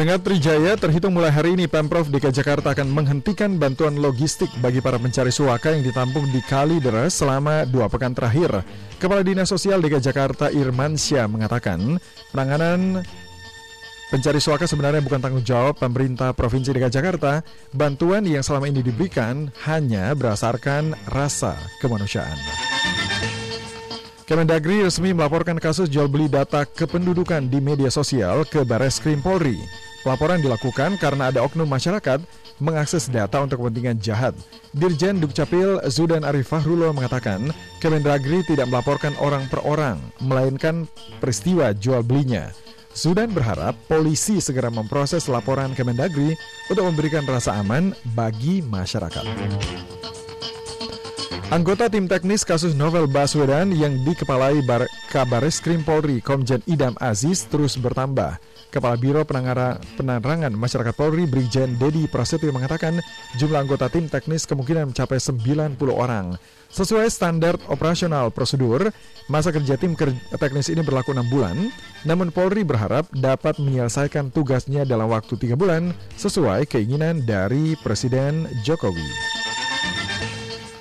Pendengar Trijaya, terhitung mulai hari ini Pemprov DKI Jakarta akan menghentikan bantuan logistik bagi para pencari suaka yang ditampung di Kali Deres selama dua pekan terakhir. Kepala Dinas Sosial DKI Jakarta Irman Syah mengatakan, penanganan pencari suaka sebenarnya bukan tanggung jawab pemerintah Provinsi DKI Jakarta. Bantuan yang selama ini diberikan hanya berdasarkan rasa kemanusiaan. Kemendagri resmi melaporkan kasus jual beli data kependudukan di media sosial ke Bares Krim Polri. Pelaporan dilakukan karena ada oknum masyarakat mengakses data untuk kepentingan jahat. Dirjen Dukcapil Zudan Arif Fahrulo mengatakan, Kemendagri tidak melaporkan orang per orang, melainkan peristiwa jual belinya. Zudan berharap polisi segera memproses laporan Kemendagri untuk memberikan rasa aman bagi masyarakat. Anggota tim teknis kasus novel Baswedan yang dikepalai Bar Polri Komjen Idam Aziz terus bertambah. Kepala Biro Penerangan Masyarakat Polri Brigjen Dedi Prasetyo mengatakan jumlah anggota tim teknis kemungkinan mencapai 90 orang. Sesuai standar operasional prosedur, masa kerja tim teknis ini berlaku 6 bulan, namun Polri berharap dapat menyelesaikan tugasnya dalam waktu 3 bulan sesuai keinginan dari Presiden Jokowi.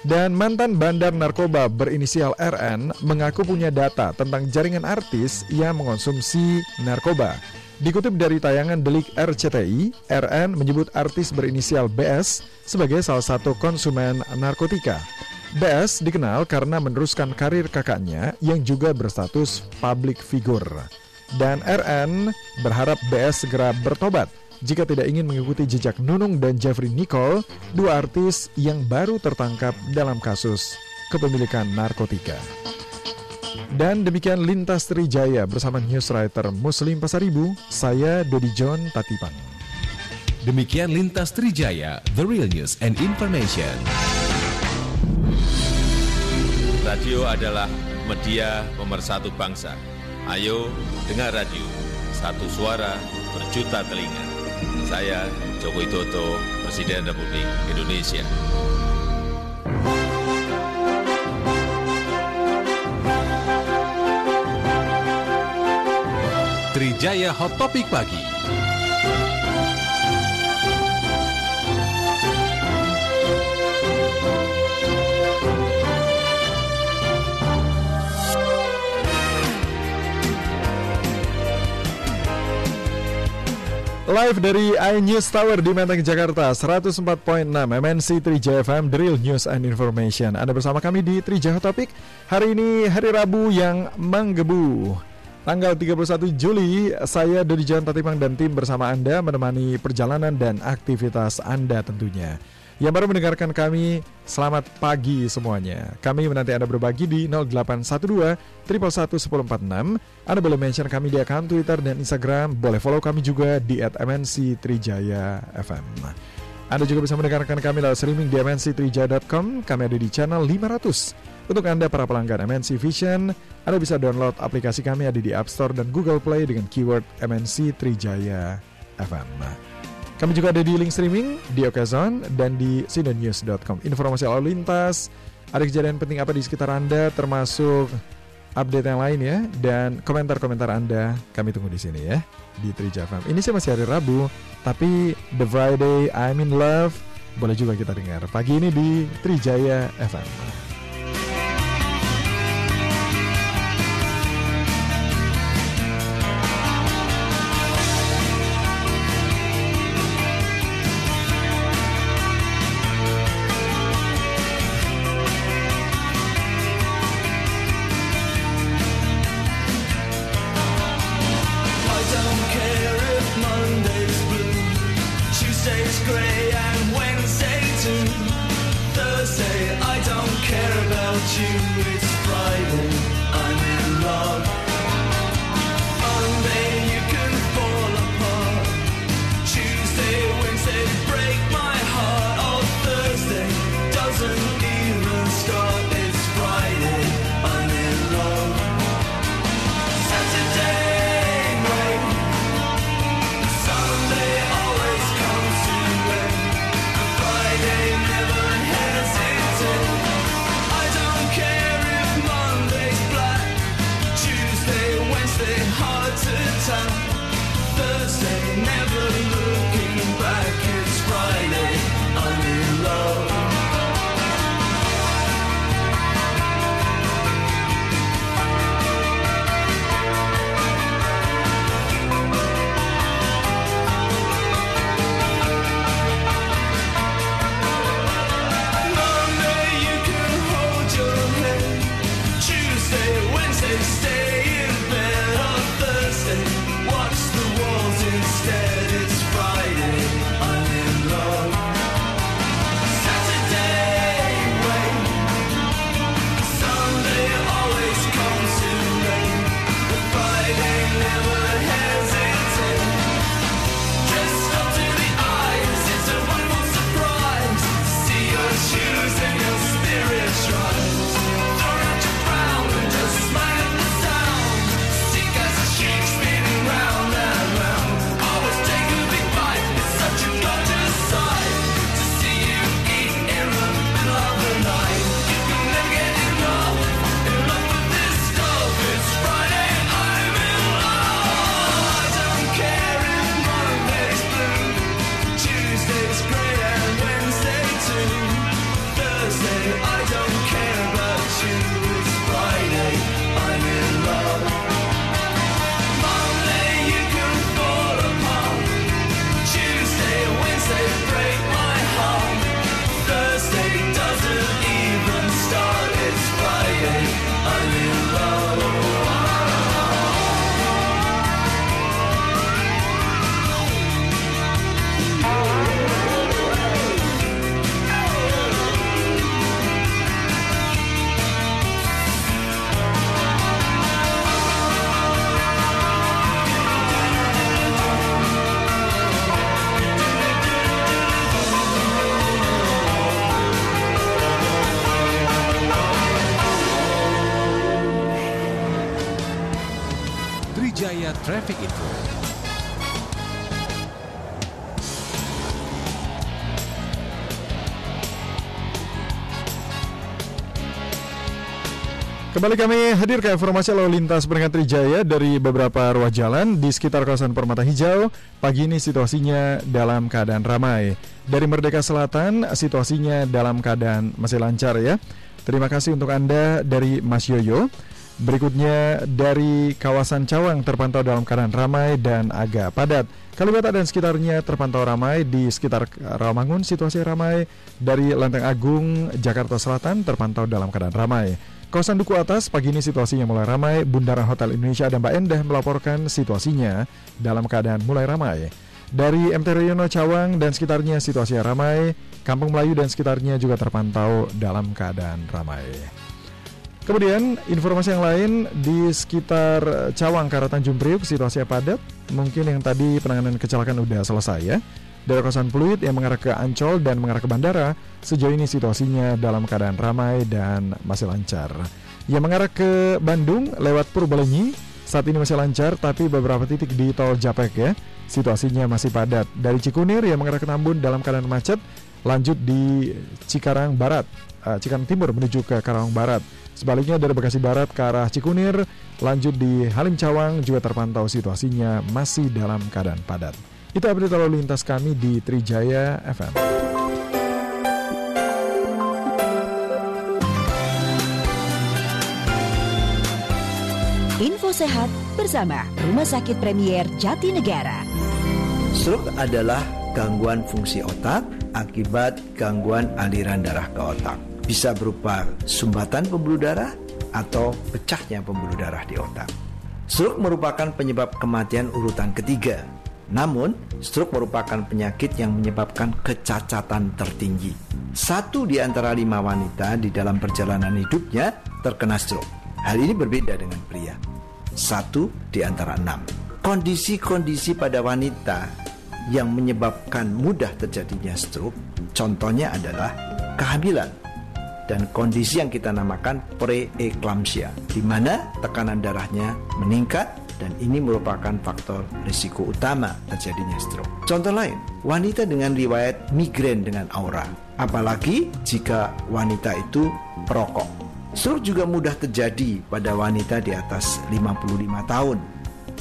Dan mantan bandar narkoba berinisial RN mengaku punya data tentang jaringan artis yang mengonsumsi narkoba. Dikutip dari tayangan delik RCTI, RN menyebut artis berinisial BS sebagai salah satu konsumen narkotika. BS dikenal karena meneruskan karir kakaknya yang juga berstatus public figure. Dan RN berharap BS segera bertobat jika tidak ingin mengikuti jejak Nunung dan Jeffrey Nicole, dua artis yang baru tertangkap dalam kasus kepemilikan narkotika. Dan demikian Lintas Trijaya bersama newswriter Muslim Pasaribu, saya Dodi John Tatipang. Demikian Lintas Trijaya, The Real News and Information. Radio adalah media pemersatu bangsa. Ayo dengar radio, satu suara berjuta telinga. Saya Joko Widodo, Presiden Republik Indonesia. Trijaya Hot Topic Pagi. Live dari iNews Tower di Menteng, Jakarta 104.6 MNC Trijaya FM Drill News and Information. Anda bersama kami di Trijaya Topik Hari ini hari Rabu yang menggebu Tanggal 31 Juli Saya Dodi John Tatipang dan tim bersama Anda Menemani perjalanan dan aktivitas Anda tentunya yang baru mendengarkan kami, selamat pagi semuanya. Kami menanti Anda berbagi di 0812 111 Anda boleh mention kami di akun Twitter dan Instagram. Boleh follow kami juga di MNC Trijaya FM. Anda juga bisa mendengarkan kami lewat streaming di mnctrijaya.com. Kami ada di channel 500. Untuk Anda para pelanggan MNC Vision, Anda bisa download aplikasi kami ada di App Store dan Google Play dengan keyword MNC Trijaya FM. Kami juga ada di link streaming di Okazon dan di sinonnews.com. Informasi lalu lintas, ada kejadian penting apa di sekitar Anda termasuk update yang lain ya dan komentar-komentar Anda kami tunggu di sini ya di Trija FM. Ini sih masih hari Rabu, tapi The Friday I'm in Love boleh juga kita dengar pagi ini di Trijaya FM. Traffic Info. Kembali kami hadir ke informasi lalu lintas peringkat Trijaya dari beberapa ruas jalan di sekitar kawasan Permata Hijau. Pagi ini situasinya dalam keadaan ramai. Dari Merdeka Selatan situasinya dalam keadaan masih lancar ya. Terima kasih untuk Anda dari Mas Yoyo. Berikutnya dari kawasan Cawang terpantau dalam keadaan ramai dan agak padat. Kalibata dan sekitarnya terpantau ramai di sekitar Rawamangun situasi ramai. Dari Lenteng Agung, Jakarta Selatan terpantau dalam keadaan ramai. Kawasan Duku Atas pagi ini situasinya mulai ramai. Bundaran Hotel Indonesia dan Mbak Endah melaporkan situasinya dalam keadaan mulai ramai. Dari MT Riono Cawang dan sekitarnya situasinya ramai. Kampung Melayu dan sekitarnya juga terpantau dalam keadaan ramai. Kemudian informasi yang lain di sekitar Cawang Karatan Tanjung Priuk situasinya padat. Mungkin yang tadi penanganan kecelakaan udah selesai ya. Dari kawasan Pluit yang mengarah ke Ancol dan mengarah ke bandara, sejauh ini situasinya dalam keadaan ramai dan masih lancar. Yang mengarah ke Bandung lewat Purbalenyi saat ini masih lancar tapi beberapa titik di tol Japek ya situasinya masih padat. Dari Cikunir yang mengarah ke Tambun dalam keadaan macet, lanjut di Cikarang Barat, uh, Cikarang Timur menuju ke Karawang Barat. Sebaliknya dari Bekasi Barat ke arah Cikunir, lanjut di Halim Cawang juga terpantau situasinya masih dalam keadaan padat. Itu update lalu lintas kami di Trijaya FM. Info sehat bersama Rumah Sakit Premier Jatinegara. Stroke adalah gangguan fungsi otak akibat gangguan aliran darah ke otak bisa berupa sumbatan pembuluh darah atau pecahnya pembuluh darah di otak. Stroke merupakan penyebab kematian urutan ketiga. Namun, stroke merupakan penyakit yang menyebabkan kecacatan tertinggi. Satu di antara lima wanita di dalam perjalanan hidupnya terkena stroke. Hal ini berbeda dengan pria. Satu di antara enam. Kondisi-kondisi pada wanita yang menyebabkan mudah terjadinya stroke, contohnya adalah kehamilan, dan kondisi yang kita namakan preeklamsia, di mana tekanan darahnya meningkat dan ini merupakan faktor risiko utama terjadinya stroke. Contoh lain, wanita dengan riwayat migrain dengan aura, apalagi jika wanita itu perokok. Stroke juga mudah terjadi pada wanita di atas 55 tahun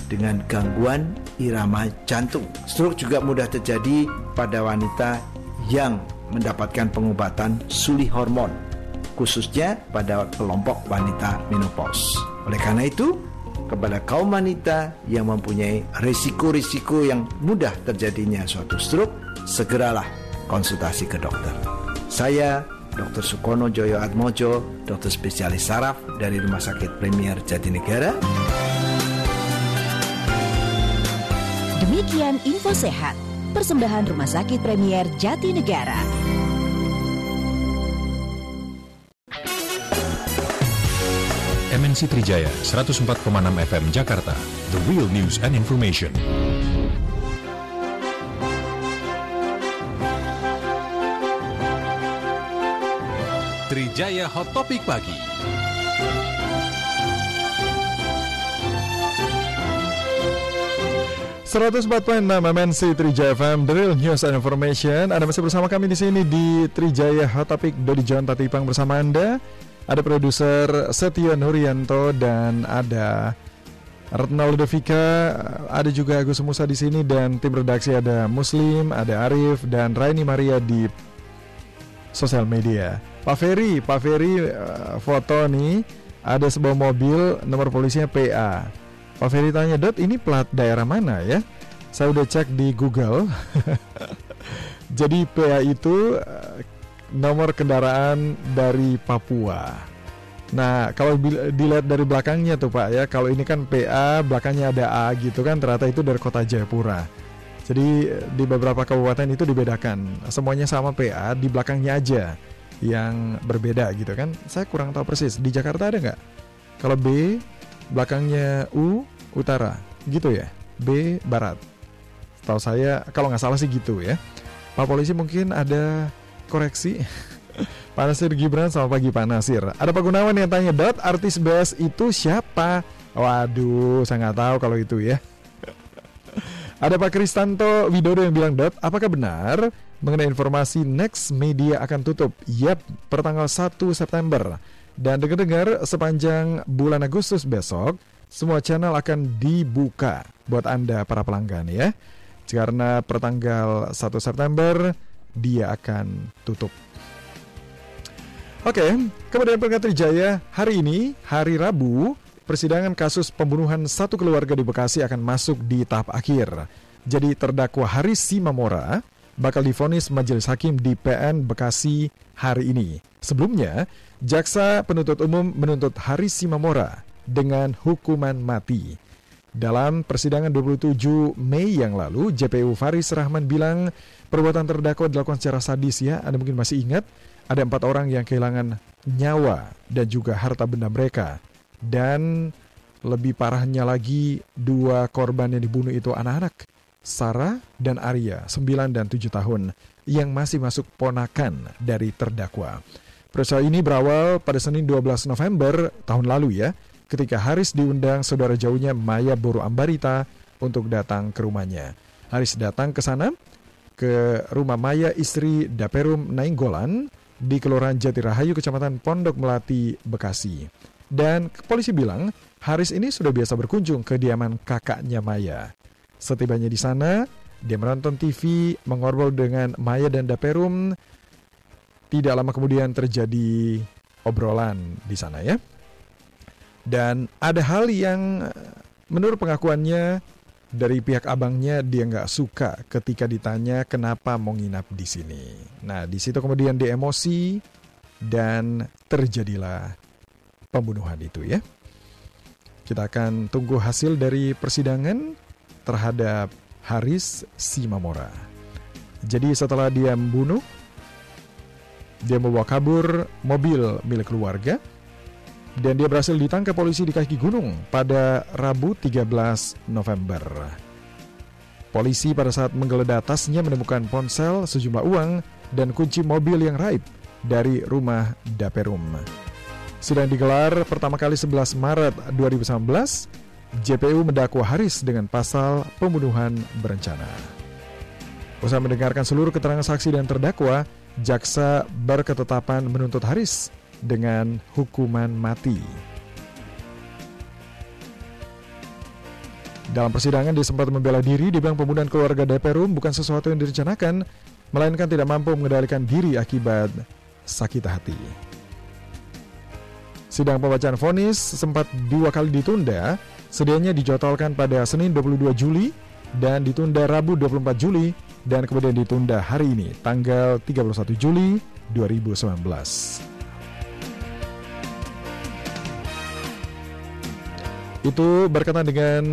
dengan gangguan irama jantung. Stroke juga mudah terjadi pada wanita yang mendapatkan pengobatan suli hormon, khususnya pada kelompok wanita menopause. Oleh karena itu, kepada kaum wanita yang mempunyai risiko-risiko yang mudah terjadinya suatu stroke, segeralah konsultasi ke dokter. Saya Dr. Sukono Joyo Atmojo, dokter spesialis saraf dari Rumah Sakit Premier Jatinegara. Demikian info sehat, persembahan Rumah Sakit Premier Jatinegara. MNC Trijaya 104,6 FM Jakarta, The Real News and Information. Trijaya Hot Topic Pagi. enam MNC Trijaya FM The Real News and Information Anda masih bersama kami di sini di Trijaya Hot Topic Dodi John Tatipang bersama Anda Ada produser Setio Nurianto dan ada Retnal Devika, ada juga Agus Musa di sini dan tim redaksi ada Muslim, ada Arif dan Raini Maria di sosial media. Pak Ferry, Pak Ferry uh, foto nih ada sebuah mobil nomor polisinya PA. Pak Ferry tanya, "Dot, ini plat daerah mana ya?" Saya udah cek di Google. Jadi PA itu uh, nomor kendaraan dari Papua. Nah, kalau dilihat dari belakangnya tuh Pak ya, kalau ini kan PA, belakangnya ada A gitu kan, ternyata itu dari kota Jayapura. Jadi di beberapa kabupaten itu dibedakan, semuanya sama PA, di belakangnya aja yang berbeda gitu kan. Saya kurang tahu persis, di Jakarta ada nggak? Kalau B, belakangnya U, utara, gitu ya, B, barat. Tahu saya, kalau nggak salah sih gitu ya. Pak Polisi mungkin ada koreksi. Pak Nasir Gibran, selamat pagi Pak Nasir. Ada Pak Gunawan yang tanya, Dot, artis BS itu siapa? Waduh, saya nggak tahu kalau itu ya. Ada Pak Kristanto Widodo yang bilang, Dot, apakah benar mengenai informasi Next Media akan tutup? Yap, pertanggal 1 September. Dan dengar-dengar sepanjang bulan Agustus besok, semua channel akan dibuka buat Anda para pelanggan ya. Karena pertanggal 1 September, dia akan tutup. Oke, kemudian Pengadilan Jaya hari ini, hari Rabu, persidangan kasus pembunuhan satu keluarga di Bekasi akan masuk di tahap akhir. Jadi terdakwa Haris Simamora bakal difonis majelis hakim di PN Bekasi hari ini. Sebelumnya, jaksa penuntut umum menuntut Haris Simamora dengan hukuman mati. Dalam persidangan 27 Mei yang lalu, JPU Faris Rahman bilang perbuatan terdakwa dilakukan secara sadis ya. Anda mungkin masih ingat ada empat orang yang kehilangan nyawa dan juga harta benda mereka. Dan lebih parahnya lagi, dua korban yang dibunuh itu anak-anak. Sarah dan Arya, 9 dan 7 tahun, yang masih masuk ponakan dari terdakwa. Peristiwa ini berawal pada Senin 12 November tahun lalu ya, ketika Haris diundang saudara jauhnya Maya Boru Ambarita untuk datang ke rumahnya. Haris datang ke sana, ke rumah Maya istri Daperum Nainggolan, di Kelurahan Jatirahayu, Kecamatan Pondok Melati, Bekasi. Dan polisi bilang, Haris ini sudah biasa berkunjung ke diaman kakaknya Maya. Setibanya di sana, dia menonton TV, mengobrol dengan Maya dan Daperum. Tidak lama kemudian terjadi obrolan di sana ya. Dan ada hal yang menurut pengakuannya dari pihak abangnya dia nggak suka ketika ditanya kenapa mau nginap di sini. Nah di situ kemudian dia emosi dan terjadilah pembunuhan itu ya. Kita akan tunggu hasil dari persidangan terhadap Haris Simamora. Jadi setelah dia membunuh, dia membawa kabur mobil milik keluarga dan dia berhasil ditangkap polisi di kaki gunung pada Rabu 13 November. Polisi pada saat menggeledah tasnya menemukan ponsel, sejumlah uang, dan kunci mobil yang raib dari rumah Daperum. Sidang digelar pertama kali 11 Maret 2019, JPU mendakwa Haris dengan pasal pembunuhan berencana. Usai mendengarkan seluruh keterangan saksi dan terdakwa, jaksa berketetapan menuntut Haris dengan hukuman mati. Dalam persidangan dia sempat membela diri, dibilang pembunuhan keluarga DPRUM bukan sesuatu yang direncanakan, melainkan tidak mampu mengendalikan diri akibat sakit hati. Sidang pembacaan vonis sempat dua kali ditunda, sedianya dijadwalkan pada Senin 22 Juli dan ditunda Rabu 24 Juli dan kemudian ditunda hari ini tanggal 31 Juli 2019. Itu berkaitan dengan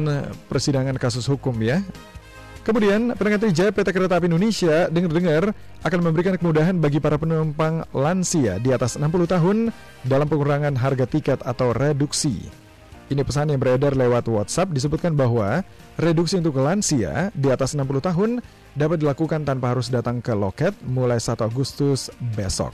persidangan kasus hukum ya. Kemudian, Pendengar Trijaya PT Kereta Api Indonesia dengar-dengar akan memberikan kemudahan bagi para penumpang lansia di atas 60 tahun dalam pengurangan harga tiket atau reduksi. Ini pesan yang beredar lewat WhatsApp disebutkan bahwa reduksi untuk lansia di atas 60 tahun dapat dilakukan tanpa harus datang ke loket mulai 1 Agustus besok.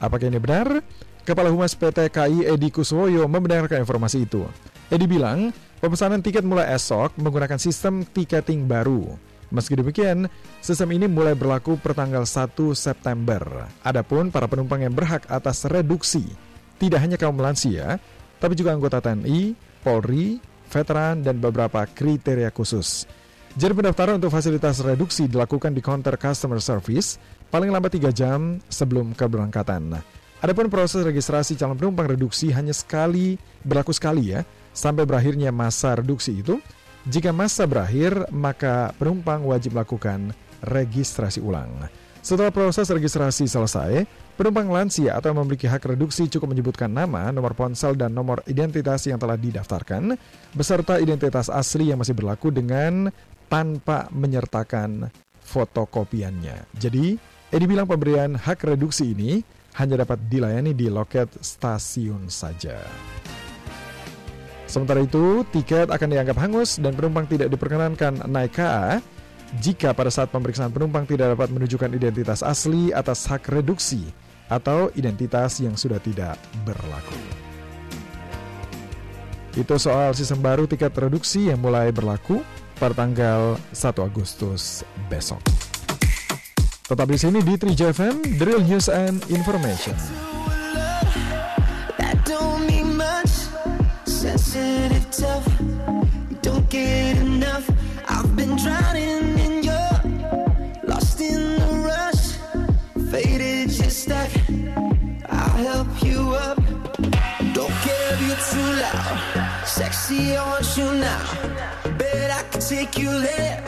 Apakah ini benar? Kepala Humas PT KAI Edi Kuswoyo membenarkan informasi itu. Edi bilang, pemesanan tiket mulai esok menggunakan sistem tiketing baru. Meski demikian, sistem ini mulai berlaku pertanggal 1 September. Adapun para penumpang yang berhak atas reduksi, tidak hanya kaum lansia, tapi juga anggota TNI, Polri, veteran, dan beberapa kriteria khusus. Jadi pendaftaran untuk fasilitas reduksi dilakukan di counter customer service paling lambat 3 jam sebelum keberangkatan. Adapun proses registrasi calon penumpang reduksi hanya sekali berlaku sekali ya, sampai berakhirnya masa reduksi itu. Jika masa berakhir, maka penumpang wajib melakukan registrasi ulang. Setelah proses registrasi selesai, penumpang lansia atau yang memiliki hak reduksi cukup menyebutkan nama, nomor ponsel, dan nomor identitas yang telah didaftarkan, beserta identitas asli yang masih berlaku dengan tanpa menyertakan fotokopiannya. Jadi, Edi bilang pemberian hak reduksi ini hanya dapat dilayani di loket stasiun saja. Sementara itu, tiket akan dianggap hangus dan penumpang tidak diperkenankan naik KA jika pada saat pemeriksaan penumpang tidak dapat menunjukkan identitas asli atas hak reduksi atau identitas yang sudah tidak berlaku. Itu soal sistem baru tiket reduksi yang mulai berlaku pada tanggal 1 Agustus besok. Tetap di sini di 3 FM, Drill News and Information. Sexy, I want you now. Bet I can take you there.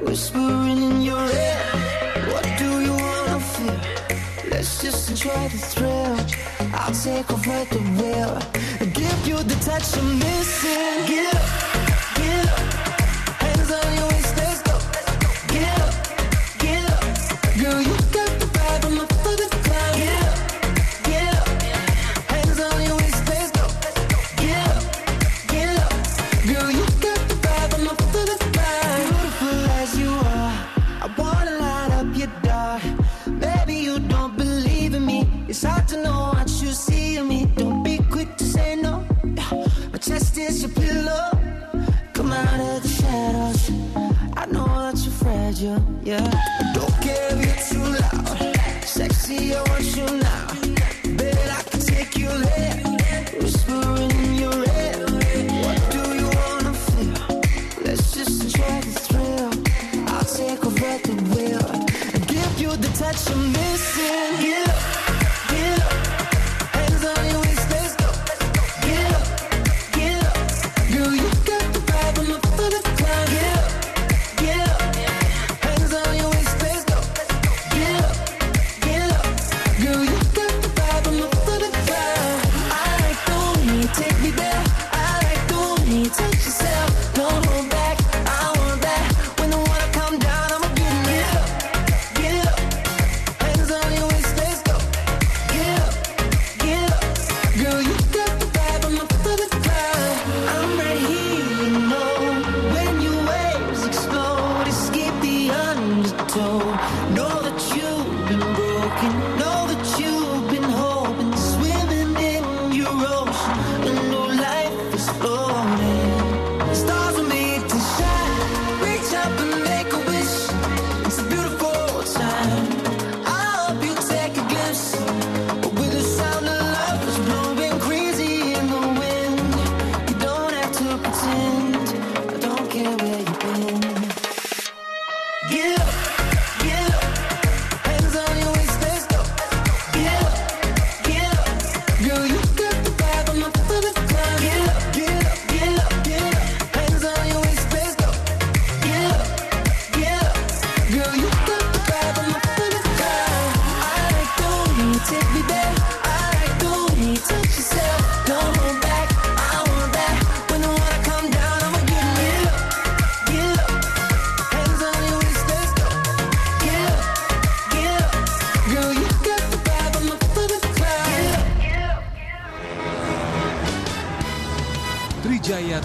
Whispering in your ear. Let's just enjoy the thrill. I'll take over the wheel. Give you the touch I'm missing. Get yeah.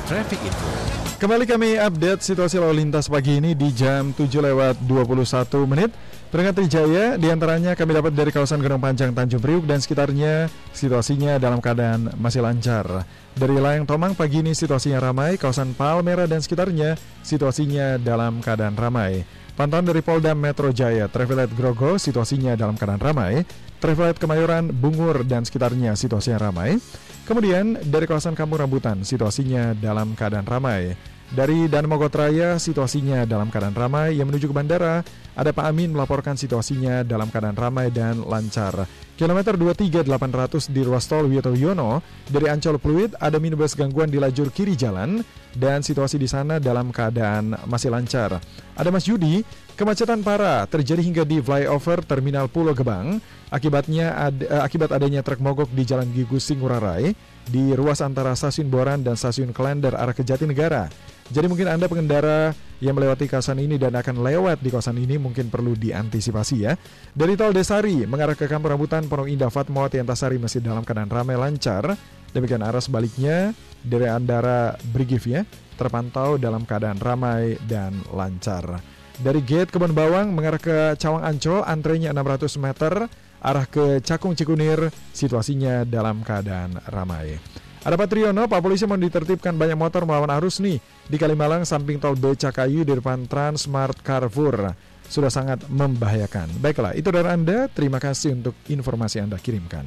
Traffic info. Kembali kami update situasi lalu lintas pagi ini di jam 7 lewat 21 menit. Peringkat Trijaya di antaranya kami dapat dari kawasan Gunung Panjang Tanjung Priuk dan sekitarnya situasinya dalam keadaan masih lancar. Dari Layang Tomang pagi ini situasinya ramai, kawasan Palmera dan sekitarnya situasinya dalam keadaan ramai. Pantauan dari Polda Metro Jaya, Travelet Grogo situasinya dalam keadaan ramai, Travelet Kemayoran, Bungur dan sekitarnya situasinya ramai. Kemudian dari kawasan Kampung Rambutan situasinya dalam keadaan ramai. Dari Dan Mogot Raya situasinya dalam keadaan ramai yang menuju ke bandara ada Pak Amin melaporkan situasinya dalam keadaan ramai dan lancar. Kilometer 23800 di ruas tol Wiyoto Wiono dari Ancol Pluit ada minibus gangguan di lajur kiri jalan dan situasi di sana dalam keadaan masih lancar. Ada Mas Yudi, kemacetan parah terjadi hingga di flyover Terminal Pulau Gebang. Akibatnya ad, eh, akibat adanya truk mogok di Jalan Gigus Singurarai di ruas antara Stasiun Boran dan Stasiun Klender arah ke Jatinegara. Jadi mungkin Anda pengendara yang melewati kawasan ini dan akan lewat di kawasan ini mungkin perlu diantisipasi ya. Dari tol Desari mengarah ke Kampung Rambutan Pondok Indah Fatmawati Antasari masih dalam keadaan ramai lancar. Demikian arah sebaliknya dari Andara Brigif ya terpantau dalam keadaan ramai dan lancar. Dari gate Kebun Bawang mengarah ke Cawang Ancol antrenya 600 meter arah ke Cakung Cikunir situasinya dalam keadaan ramai. Ada Pak Triyono, Pak Polisi mau ditertibkan banyak motor melawan arus nih di Kalimalang samping tol Becakayu di depan Transmart Carrefour. Sudah sangat membahayakan. Baiklah, itu dari Anda. Terima kasih untuk informasi Anda kirimkan.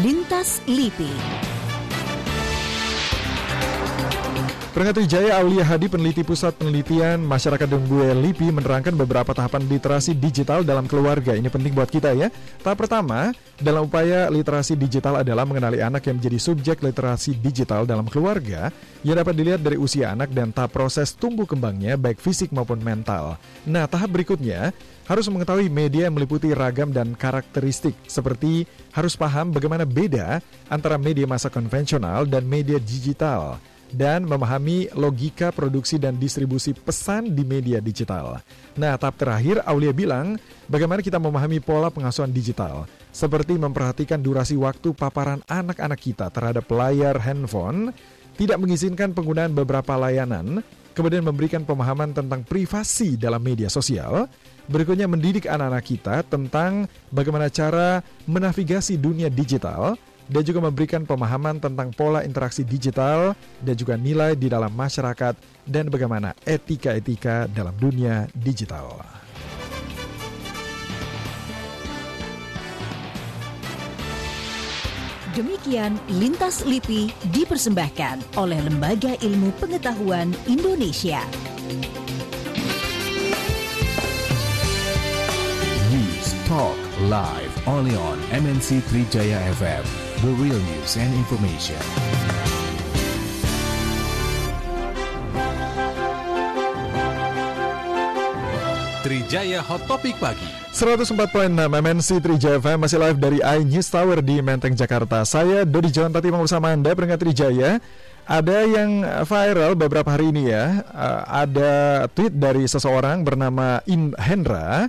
Lintas Lipi. Peringkat Jaya Aulia Hadi, peneliti Pusat Penelitian Masyarakat Dunggue LIPI menerangkan beberapa tahapan literasi digital dalam keluarga. Ini penting buat kita ya. Tahap pertama, dalam upaya literasi digital adalah mengenali anak yang menjadi subjek literasi digital dalam keluarga yang dapat dilihat dari usia anak dan tahap proses tumbuh kembangnya baik fisik maupun mental. Nah, tahap berikutnya harus mengetahui media yang meliputi ragam dan karakteristik seperti harus paham bagaimana beda antara media masa konvensional dan media digital dan memahami logika produksi dan distribusi pesan di media digital. Nah, tahap terakhir Aulia bilang, bagaimana kita memahami pola pengasuhan digital, seperti memperhatikan durasi waktu paparan anak-anak kita terhadap layar handphone, tidak mengizinkan penggunaan beberapa layanan, kemudian memberikan pemahaman tentang privasi dalam media sosial, berikutnya mendidik anak-anak kita tentang bagaimana cara menavigasi dunia digital, dan juga memberikan pemahaman tentang pola interaksi digital dan juga nilai di dalam masyarakat dan bagaimana etika-etika dalam dunia digital. Demikian Lintas Lipi dipersembahkan oleh Lembaga Ilmu Pengetahuan Indonesia. News Talk Live only on MNC Trijaya FM the real news and information. Trijaya Hot Topic Pagi. 104.6 MNC Trijaya FM masih live dari iNews Tower di Menteng, Jakarta. Saya Dodi John Tati bersama Anda peringkat Trijaya. Ada yang viral beberapa hari ini ya. Uh, Ada tweet dari seseorang bernama In Hendra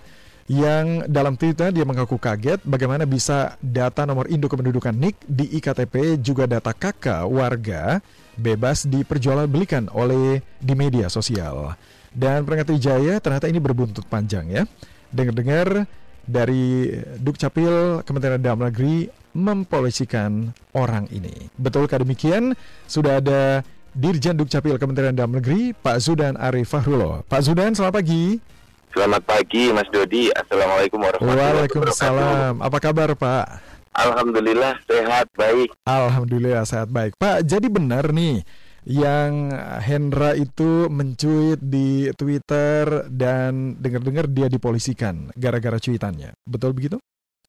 yang dalam tweetnya dia mengaku kaget bagaimana bisa data nomor induk kependudukan NIK di IKTP juga data KK warga bebas diperjualbelikan oleh di media sosial. Dan peringkat Jaya ternyata ini berbuntut panjang ya. Dengar-dengar dari Dukcapil Kementerian Dalam Negeri mempolisikan orang ini. Betulkah demikian? Sudah ada Dirjen Dukcapil Kementerian Dalam Negeri, Pak Zudan Arif Fahrulo. Pak Zudan, selamat pagi. Selamat pagi Mas Dodi. Assalamualaikum warahmatullahi wabarakatuh. Waalaikumsalam. Apa kabar Pak? Alhamdulillah sehat baik. Alhamdulillah sehat baik. Pak, jadi benar nih yang Hendra itu mencuit di Twitter dan dengar-dengar dia dipolisikan gara-gara cuitannya. Betul begitu?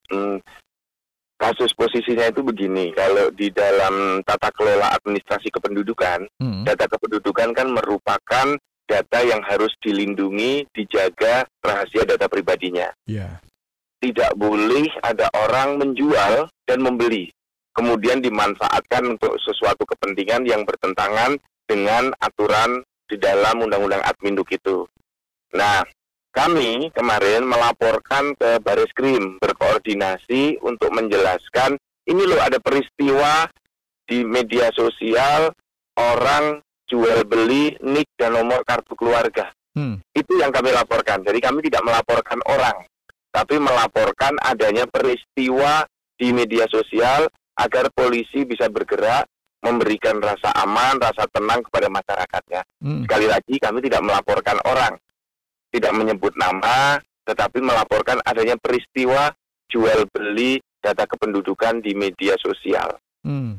Hmm, kasus posisinya itu begini, kalau di dalam tata kelola administrasi kependudukan, hmm. data kependudukan kan merupakan data yang harus dilindungi, dijaga rahasia data pribadinya. Yeah. Tidak boleh ada orang menjual dan membeli, kemudian dimanfaatkan untuk sesuatu kepentingan yang bertentangan dengan aturan di dalam Undang-Undang Adminduk itu. Nah, kami kemarin melaporkan ke Baris Krim berkoordinasi untuk menjelaskan ini loh ada peristiwa di media sosial orang jual beli nick dan nomor kartu keluarga. Hmm. Itu yang kami laporkan. Jadi kami tidak melaporkan orang, tapi melaporkan adanya peristiwa di media sosial agar polisi bisa bergerak memberikan rasa aman, rasa tenang kepada masyarakatnya. Hmm. Sekali lagi kami tidak melaporkan orang, tidak menyebut nama, tetapi melaporkan adanya peristiwa jual beli data kependudukan di media sosial. Hmm.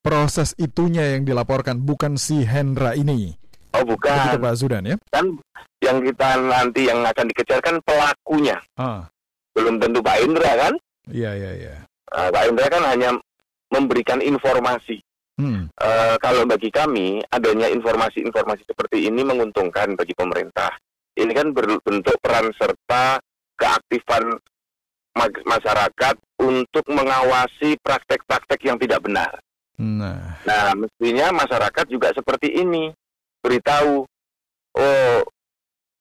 Proses itunya yang dilaporkan, bukan si Hendra ini. Oh Begitu bukan, Pak Zudan ya? kan yang kita nanti yang akan dikejar kan pelakunya, Ah, belum tentu Pak Indra kan? iya iya iya. Nah, Pak Indra kan hanya memberikan informasi. Hmm. Eh, kalau bagi kami adanya informasi-informasi seperti ini menguntungkan bagi pemerintah. Ini kan berbentuk peran serta keaktifan ma- masyarakat untuk mengawasi praktek-praktek yang tidak benar. Nah, Nah, mestinya masyarakat juga seperti ini. Beritahu, oh,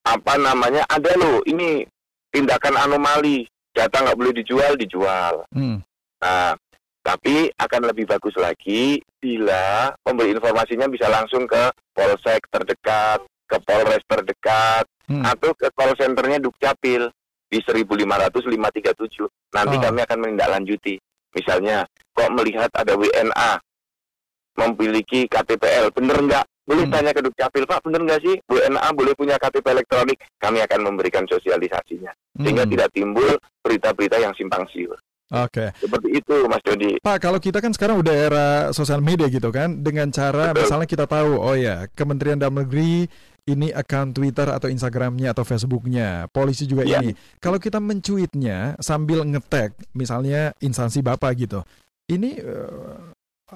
apa namanya, ada loh, ini tindakan anomali. Data nggak boleh dijual, dijual. hmm. Nah, tapi akan lebih bagus lagi bila pemberi informasinya bisa langsung ke polsek terdekat, ke polres terdekat, Hmm. atau ke call centernya Dukcapil di 15500 537. Nanti Oh. kami akan menindaklanjuti. Misalnya, kok melihat ada WNA memiliki KTPL, bener nggak? Boleh Hmm. tanya ke Dukcapil, Pak, bener nggak sih WNA boleh punya KTP elektronik? Kami akan memberikan sosialisasinya. Sehingga Hmm. tidak timbul berita-berita yang simpang siur. Oke. Seperti itu, Mas Dodi. Pak, kalau kita kan sekarang udah era sosial media gitu kan, dengan cara Betul. misalnya kita tahu, oh ya, Kementerian Dalam Negeri ini account Twitter atau Instagramnya atau Facebooknya, polisi juga Iya. ini. Kalau kita mencuitnya sambil ngetek, misalnya instansi bapak gitu, ini eh,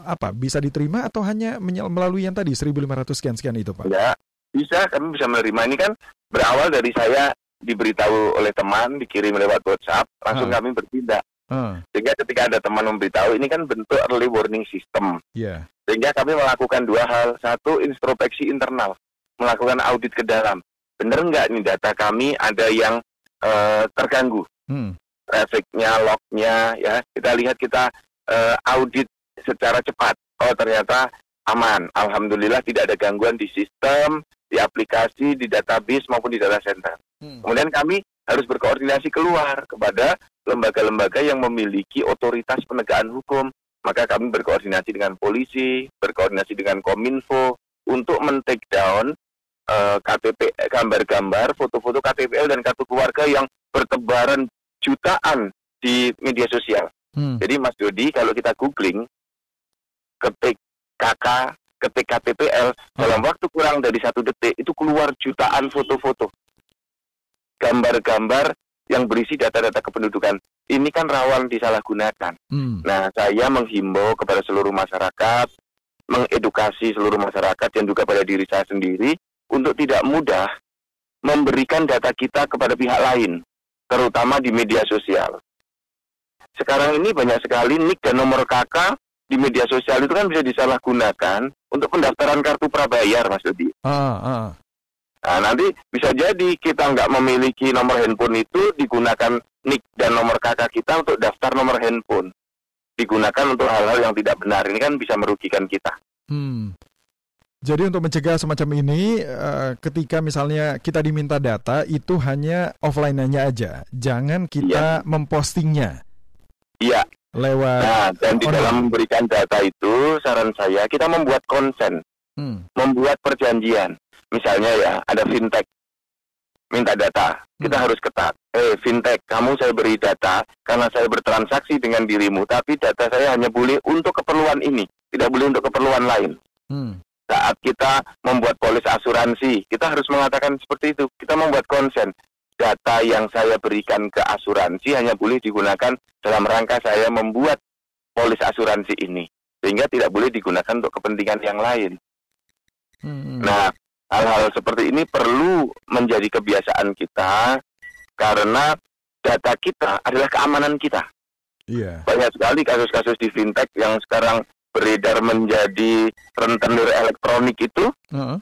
apa bisa diterima atau hanya melalui yang tadi 1.500 sekian sekian itu, Pak? Ya, bisa kami bisa menerima ini kan berawal dari saya diberitahu oleh teman, dikirim lewat WhatsApp, langsung Ah. kami bertindak. Ah, Sehingga ketika ada teman memberitahu, ini kan bentuk early warning system. ya. Sehingga kami melakukan dua hal. Satu, introspeksi internal. Melakukan audit ke dalam. Benar nggak nih data kami ada yang eh, terganggu? Hmm. Trafficnya, lognya, ya. Kita lihat kita eh, audit secara cepat. Oh ternyata aman. Alhamdulillah tidak ada gangguan di sistem, di aplikasi, di database maupun di data center. Hmm. Kemudian kami harus berkoordinasi keluar kepada lembaga-lembaga yang memiliki otoritas penegakan hukum. Maka kami berkoordinasi dengan polisi, berkoordinasi dengan Kominfo untuk men-take down eh, KTP gambar-gambar, foto-foto KTPL dan kartu keluarga yang bertebaran jutaan di media sosial. Hmm. Jadi Mas Dodi kalau kita googling ketik KK, ketik KTPL dalam waktu kurang dari satu detik itu keluar jutaan foto-foto, gambar-gambar yang berisi data-data kependudukan. Ini kan rawan disalahgunakan. Hmm. Nah, saya menghimbau kepada seluruh masyarakat, mengedukasi seluruh masyarakat dan juga pada diri saya sendiri untuk tidak mudah memberikan data kita kepada pihak lain, terutama di media sosial. Sekarang ini banyak sekali nik dan nomor KK di media sosial itu kan bisa disalahgunakan untuk pendaftaran kartu prabayar, Mas Dodi. Ah, ah. Nah, nanti bisa jadi kita nggak memiliki nomor handphone itu digunakan nik dan nomor kakak kita untuk daftar nomor handphone. Digunakan untuk hal-hal yang tidak benar. Ini kan bisa merugikan kita. Hmm. Jadi untuk mencegah semacam ini, eh, ketika misalnya kita diminta data, itu hanya offline-nya aja. Jangan kita mempostingnya Iya. Lewat. Nah, dan di dalam memberikan data itu, saran saya kita membuat konsen, Hmm. membuat perjanjian. Misalnya ya, ada fintech minta data, kita Hmm. harus ketat. Eh, fintech, kamu saya beri data karena saya bertransaksi dengan dirimu, tapi data saya hanya boleh untuk keperluan ini, tidak boleh untuk keperluan lain. Hmm. saat kita membuat polis asuransi, kita harus mengatakan seperti itu. Kita membuat konsen. Data yang saya berikan ke asuransi hanya boleh digunakan dalam rangka saya membuat polis asuransi ini. Sehingga tidak boleh digunakan untuk kepentingan yang lain. Hmm. Nah, hal-hal seperti ini perlu menjadi kebiasaan kita karena data kita adalah keamanan kita. Iya. Banyak sekali kasus-kasus di fintech yang sekarang beredar menjadi rentenir elektronik itu Heeh,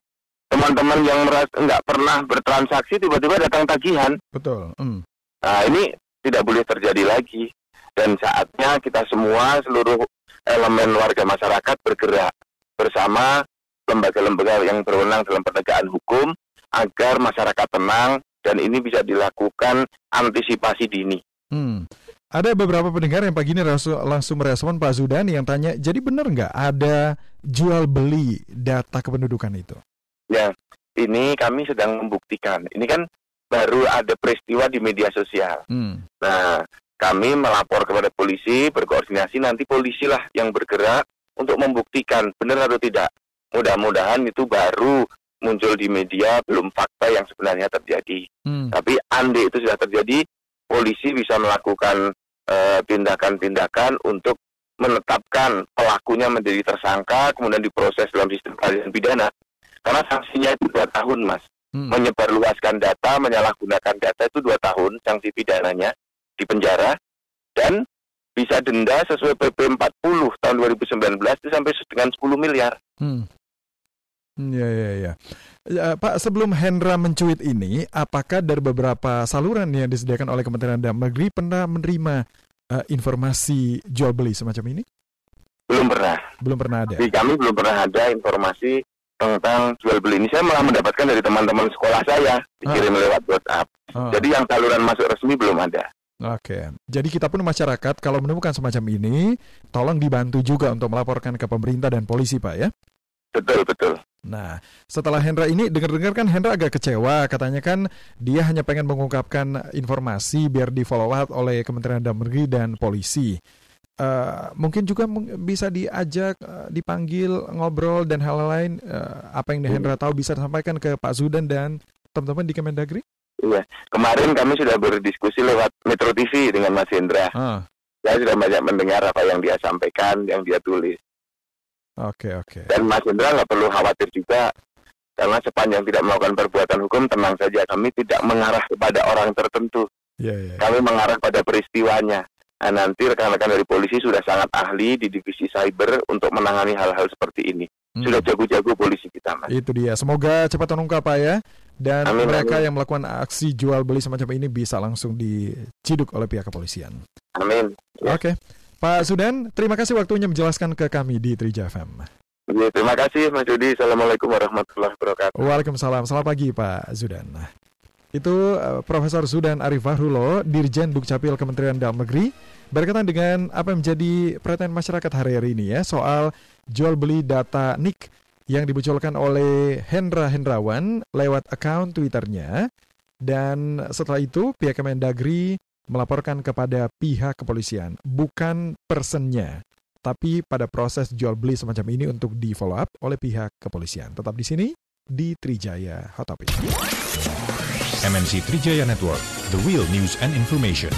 teman-teman yang nggak pernah bertransaksi tiba-tiba datang tagihan. betul. Hmm. Nah ini tidak boleh terjadi lagi dan saatnya kita semua seluruh elemen warga masyarakat bergerak bersama lembaga-lembaga yang berwenang dalam penegakan hukum agar masyarakat tenang dan ini bisa dilakukan antisipasi dini. Hmm. Ada beberapa pendengar yang pagi ini langsung merespon Pak Zudan yang tanya, jadi benar nggak ada jual beli data kependudukan itu? Ya, ini kami sedang membuktikan. Ini kan baru ada peristiwa di media sosial. Hmm. Nah, kami melapor kepada polisi, berkoordinasi, nanti polisi lah yang bergerak untuk membuktikan benar atau tidak. Mudah-mudahan itu baru muncul di media, belum fakta yang sebenarnya terjadi. Hmm. Tapi andai itu sudah terjadi, polisi bisa melakukan eh, tindakan-tindakan uh, untuk menetapkan pelakunya menjadi tersangka, kemudian diproses dalam sistem peradilan pidana. Karena sanksinya itu dua tahun, Mas. Hmm. Menyebarluaskan data, menyalahgunakan data itu dua tahun sanksi pidananya di penjara dan bisa denda sesuai PP 40 tahun 2019 itu sampai dengan 10 miliar. Hmm. Ya, ya, ya. ya. Pak, sebelum Hendra mencuit ini, apakah dari beberapa saluran yang disediakan oleh Kementerian Dalam Negeri pernah menerima uh, informasi jual beli semacam ini? Belum pernah. Belum pernah ada. Di kami belum pernah ada informasi tentang jual beli ini. Saya malah mendapatkan dari teman-teman sekolah saya dikirim ah. lewat WhatsApp. Ah. Jadi yang saluran masuk resmi belum ada. Oke, jadi kita pun masyarakat kalau menemukan semacam ini, tolong dibantu juga untuk melaporkan ke pemerintah dan polisi, Pak ya. Betul, betul. Nah, setelah Hendra ini dengar-dengar kan Hendra agak kecewa, katanya kan dia hanya pengen mengungkapkan informasi biar di follow up oleh Kementerian Dalam Negeri dan polisi. Uh, mungkin juga bisa diajak, uh, dipanggil, ngobrol dan hal lain. Uh, apa yang Hendra tahu bisa disampaikan ke Pak Zudan dan teman-teman di Kemendagri? Iya, kemarin kami sudah berdiskusi lewat Metro TV dengan Mas Hendra. Ah. Saya sudah banyak mendengar apa yang dia sampaikan, yang dia tulis. Oke, okay, oke. Okay. Dan Mas Hendra nggak perlu khawatir juga, karena sepanjang tidak melakukan perbuatan hukum, tenang saja. Kami tidak mengarah kepada orang tertentu. Yeah, yeah, yeah. Kami mengarah pada peristiwanya. Nah, nanti rekan-rekan dari polisi sudah sangat ahli di divisi cyber untuk menangani hal-hal seperti ini. Hmm. Sudah jago-jago polisi kita, Mas. Itu dia. Semoga cepat terungkap, Pak ya. Dan amin, mereka amin. yang melakukan aksi jual beli semacam ini bisa langsung diciduk oleh pihak kepolisian. Amin. Ya. Oke. Pak Sudan, terima kasih waktunya menjelaskan ke kami di Trija FM. Ya, terima kasih Mas Yudi. Assalamualaikum warahmatullahi wabarakatuh. Waalaikumsalam. Selamat pagi Pak Sudan. Itu uh, Profesor Sudan Arif Fahrulo, Dirjen Dukcapil Kementerian Dalam Negeri, berkaitan dengan apa yang menjadi perhatian masyarakat hari-hari ini ya, soal jual beli data NIK yang dimunculkan oleh Hendra Hendrawan lewat akun Twitternya. Dan setelah itu pihak Kemendagri melaporkan kepada pihak kepolisian, bukan personnya, tapi pada proses jual beli semacam ini untuk di follow up oleh pihak kepolisian. Tetap di sini di Trijaya Hot Topic. MNC Trijaya Network, the real news and information.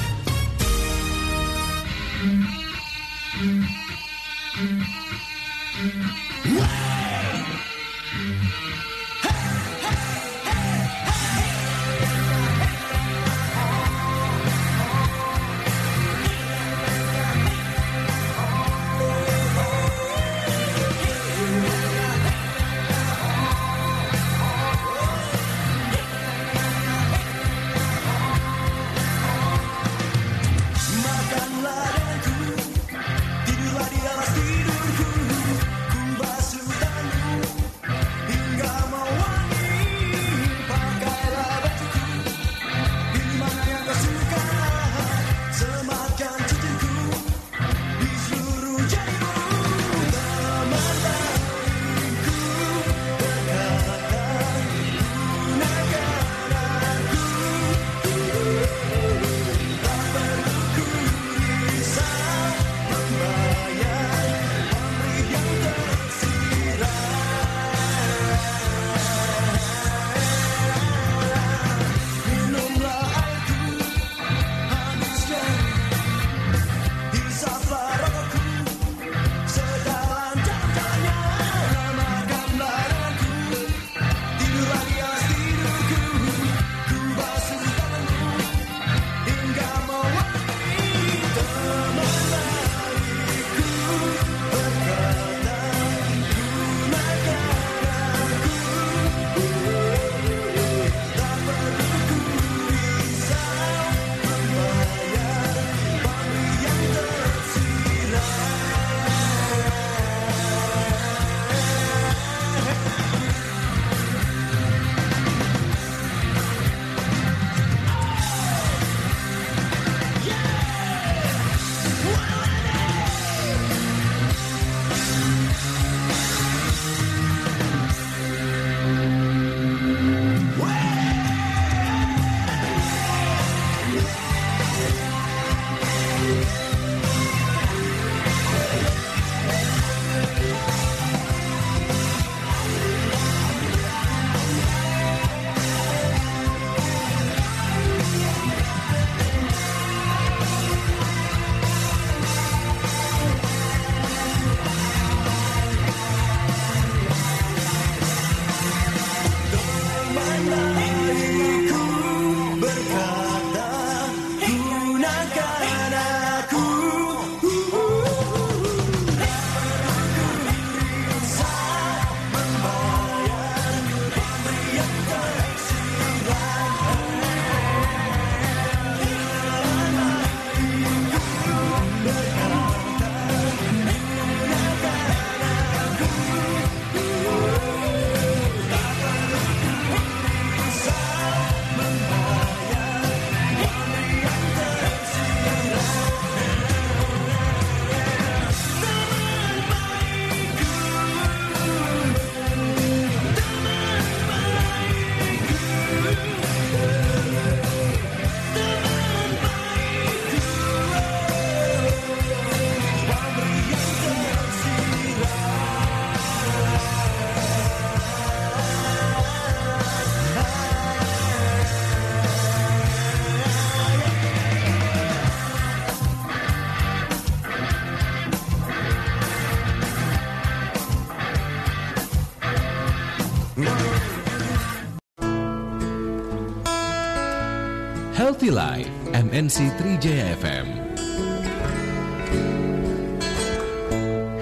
MNC Trijaya FM.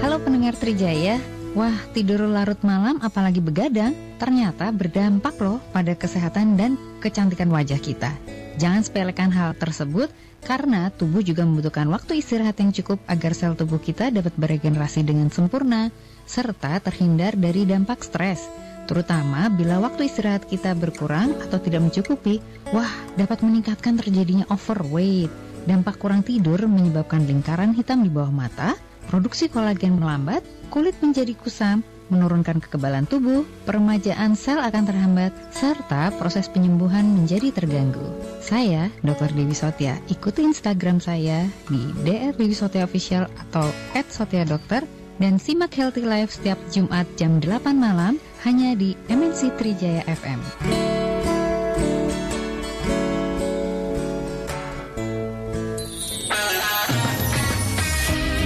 Halo pendengar Trijaya, wah tidur larut malam apalagi begadang ternyata berdampak loh pada kesehatan dan kecantikan wajah kita. Jangan sepelekan hal tersebut karena tubuh juga membutuhkan waktu istirahat yang cukup agar sel tubuh kita dapat beregenerasi dengan sempurna serta terhindar dari dampak stres. Terutama bila waktu istirahat kita berkurang atau tidak mencukupi, wah dapat meningkatkan terjadinya overweight. Dampak kurang tidur menyebabkan lingkaran hitam di bawah mata, produksi kolagen melambat, kulit menjadi kusam, menurunkan kekebalan tubuh, peremajaan sel akan terhambat, serta proses penyembuhan menjadi terganggu. Saya, Dr. Dewi Sotia, ikuti Instagram saya di DR Dewi Sotia Official atau @sotia_dokter dan simak Healthy Life setiap Jumat jam 8 malam hanya di MNC Trijaya FM.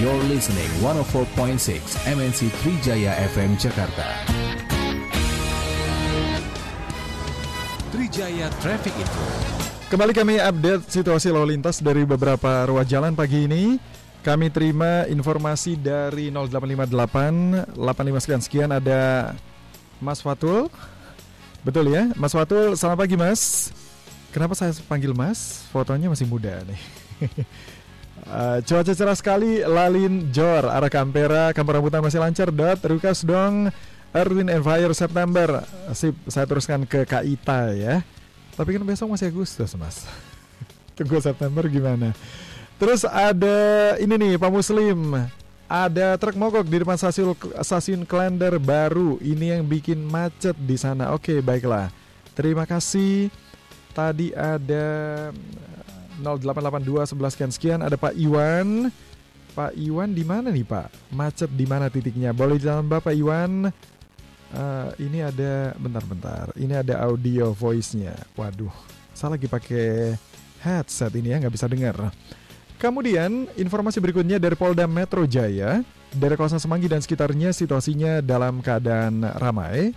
You're listening 104.6 MNC Trijaya FM Jakarta. Trijaya Traffic Info. Kembali kami update situasi lalu lintas dari beberapa ruas jalan pagi ini. Kami terima informasi dari 0858 85 sekian sekian ada Mas Fatul. Betul ya, Mas Fatul. Selamat pagi, Mas. Kenapa saya panggil Mas? Fotonya masih muda nih. Uh, cuaca cerah sekali, Lalin Jor, arah Kampera, Kampung Rambutan masih lancar, dot, Rukas dong, Erwin and September, sip, saya teruskan ke Kaita ya. Tapi kan besok masih Agustus mas, tunggu September gimana? Terus ada ini nih Pak Muslim, ada truk mogok di depan stasiun stasiun Klender baru, ini yang bikin macet di sana. Oke baiklah, terima kasih. Tadi ada 0882 11 sekian sekian ada Pak Iwan. Pak Iwan di mana nih Pak? Macet di mana titiknya? Boleh jalan Bapak Iwan? Uh, ini ada bentar-bentar. Ini ada audio voice-nya. Waduh, saya lagi pakai headset ini ya nggak bisa dengar. Kemudian informasi berikutnya dari Polda Metro Jaya. Dari kawasan Semanggi dan sekitarnya situasinya dalam keadaan ramai.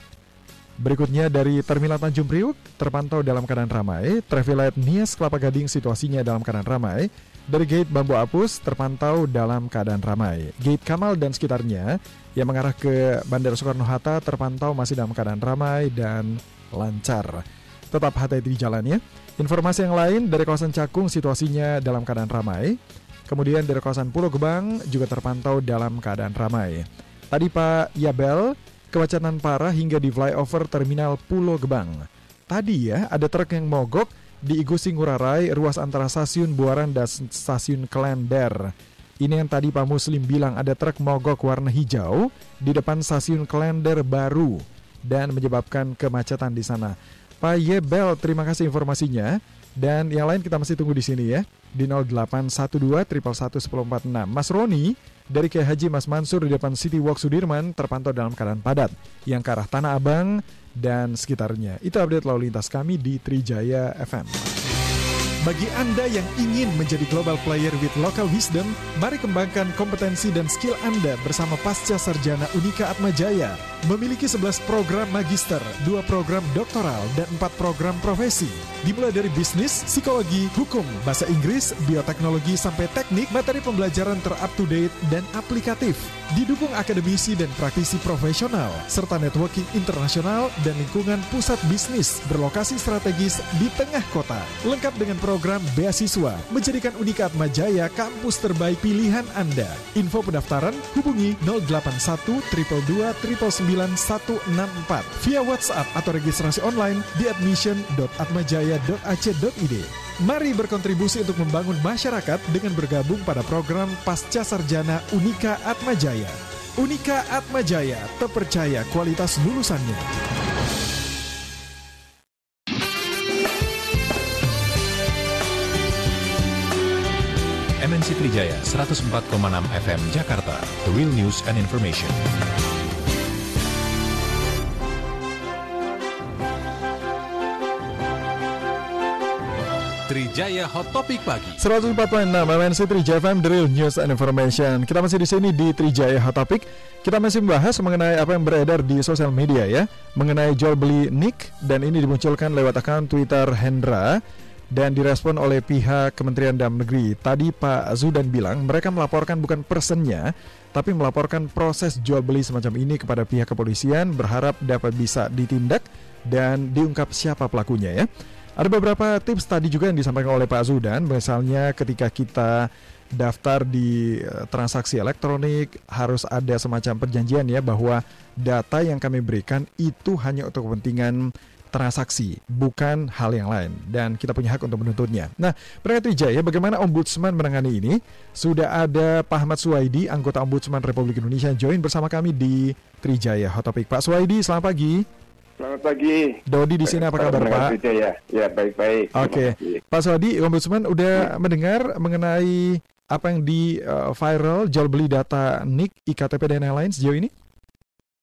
Berikutnya dari Terminal Tanjung Priuk terpantau dalam keadaan ramai. Traffic Nias Kelapa Gading situasinya dalam keadaan ramai. Dari Gate Bambu Apus terpantau dalam keadaan ramai. Gate Kamal dan sekitarnya yang mengarah ke Bandara Soekarno-Hatta terpantau masih dalam keadaan ramai dan lancar. Tetap hati-hati di jalannya. Informasi yang lain dari kawasan Cakung situasinya dalam keadaan ramai. Kemudian dari kawasan Pulau Gebang juga terpantau dalam keadaan ramai. Tadi Pak Yabel kemacetan parah hingga di flyover terminal Pulau Gebang. Tadi ya, ada truk yang mogok di Igusti Ngurah Rai, ruas antara stasiun Buaran dan stasiun Klender. Ini yang tadi Pak Muslim bilang ada truk mogok warna hijau di depan stasiun Klender baru dan menyebabkan kemacetan di sana. Pak Yebel, terima kasih informasinya. Dan yang lain kita masih tunggu di sini ya di 0812 111 Mas Roni dari Kiai Haji Mas Mansur di depan City Walk Sudirman terpantau dalam keadaan padat yang ke arah Tanah Abang dan sekitarnya. Itu update lalu lintas kami di Trijaya FM. Bagi Anda yang ingin menjadi global player with local wisdom, mari kembangkan kompetensi dan skill Anda bersama Pasca Sarjana Unika Atmajaya. Memiliki 11 program magister, 2 program doktoral, dan 4 program profesi. Dimulai dari bisnis, psikologi, hukum, bahasa Inggris, bioteknologi, sampai teknik, materi pembelajaran ter-up to date dan aplikatif. Didukung akademisi dan praktisi profesional, serta networking internasional dan lingkungan pusat bisnis berlokasi strategis di tengah kota. Lengkap dengan program beasiswa, menjadikan Unika Atmajaya kampus terbaik pilihan Anda. Info pendaftaran hubungi 081 222 164 via WhatsApp atau registrasi online di admission.atmajaya.ac.id. Mari berkontribusi untuk membangun masyarakat dengan bergabung pada program Pasca Sarjana Unika Atmajaya. Unika Atmajaya, terpercaya kualitas lulusannya. MNC Trijaya 104,6 FM Jakarta, The Real News and Information. Trijaya Hot Topic Pagi. 104.6 MNC Trijaya FM Drill News and Information. Kita masih di sini di Trijaya Hot Topic. Kita masih membahas mengenai apa yang beredar di sosial media ya, mengenai jual beli nick dan ini dimunculkan lewat akun Twitter Hendra dan direspon oleh pihak Kementerian Dalam Negeri. Tadi Pak Zudan bilang mereka melaporkan bukan personnya, tapi melaporkan proses jual beli semacam ini kepada pihak kepolisian, berharap dapat bisa ditindak dan diungkap siapa pelakunya ya. Ada beberapa tips tadi juga yang disampaikan oleh Pak Zudan, misalnya ketika kita daftar di eh, transaksi elektronik harus ada semacam perjanjian ya bahwa data yang kami berikan itu hanya untuk kepentingan transaksi, bukan hal yang lain. Dan kita punya hak untuk menuntutnya. Nah, berkata Wijaya, bagaimana Ombudsman menangani ini? Sudah ada Pak Ahmad Suwaidi, anggota Ombudsman Republik Indonesia, join bersama kami di Trijaya Hot Topic. Pak Suwaidi, selamat pagi. Selamat pagi. Dodi di sini apa kabar Pak? Trijaya. Ya baik-baik. Oke, okay. Pak Suwaidi, Ombudsman udah ya. mendengar mengenai apa yang di uh, viral jual beli data NIK, IKTP dan yang lain sejauh ini?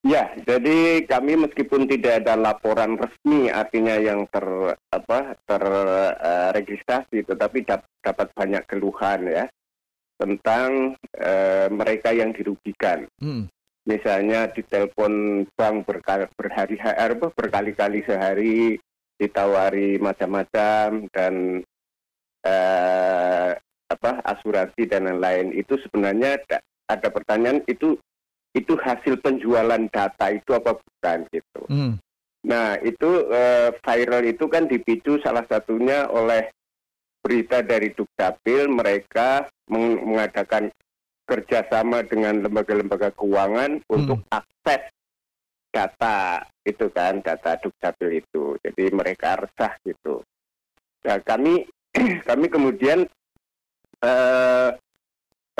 Ya, jadi kami meskipun tidak ada laporan resmi artinya yang ter apa terregistrasi, uh, tetapi dap, dapat banyak keluhan ya tentang uh, mereka yang dirugikan. Hmm. Misalnya ditelepon bank berkali, berhari-hari berkali-kali sehari ditawari macam-macam dan uh, apa asuransi dan lain-lain itu sebenarnya ada pertanyaan itu itu hasil penjualan data itu apa bukan gitu. Hmm. Nah itu uh, viral itu kan dipicu salah satunya oleh berita dari Dukcapil mereka meng mengadakan kerjasama dengan lembaga-lembaga keuangan hmm. untuk akses data itu kan data Dukcapil itu. Jadi mereka resah gitu. Nah kami kami kemudian uh,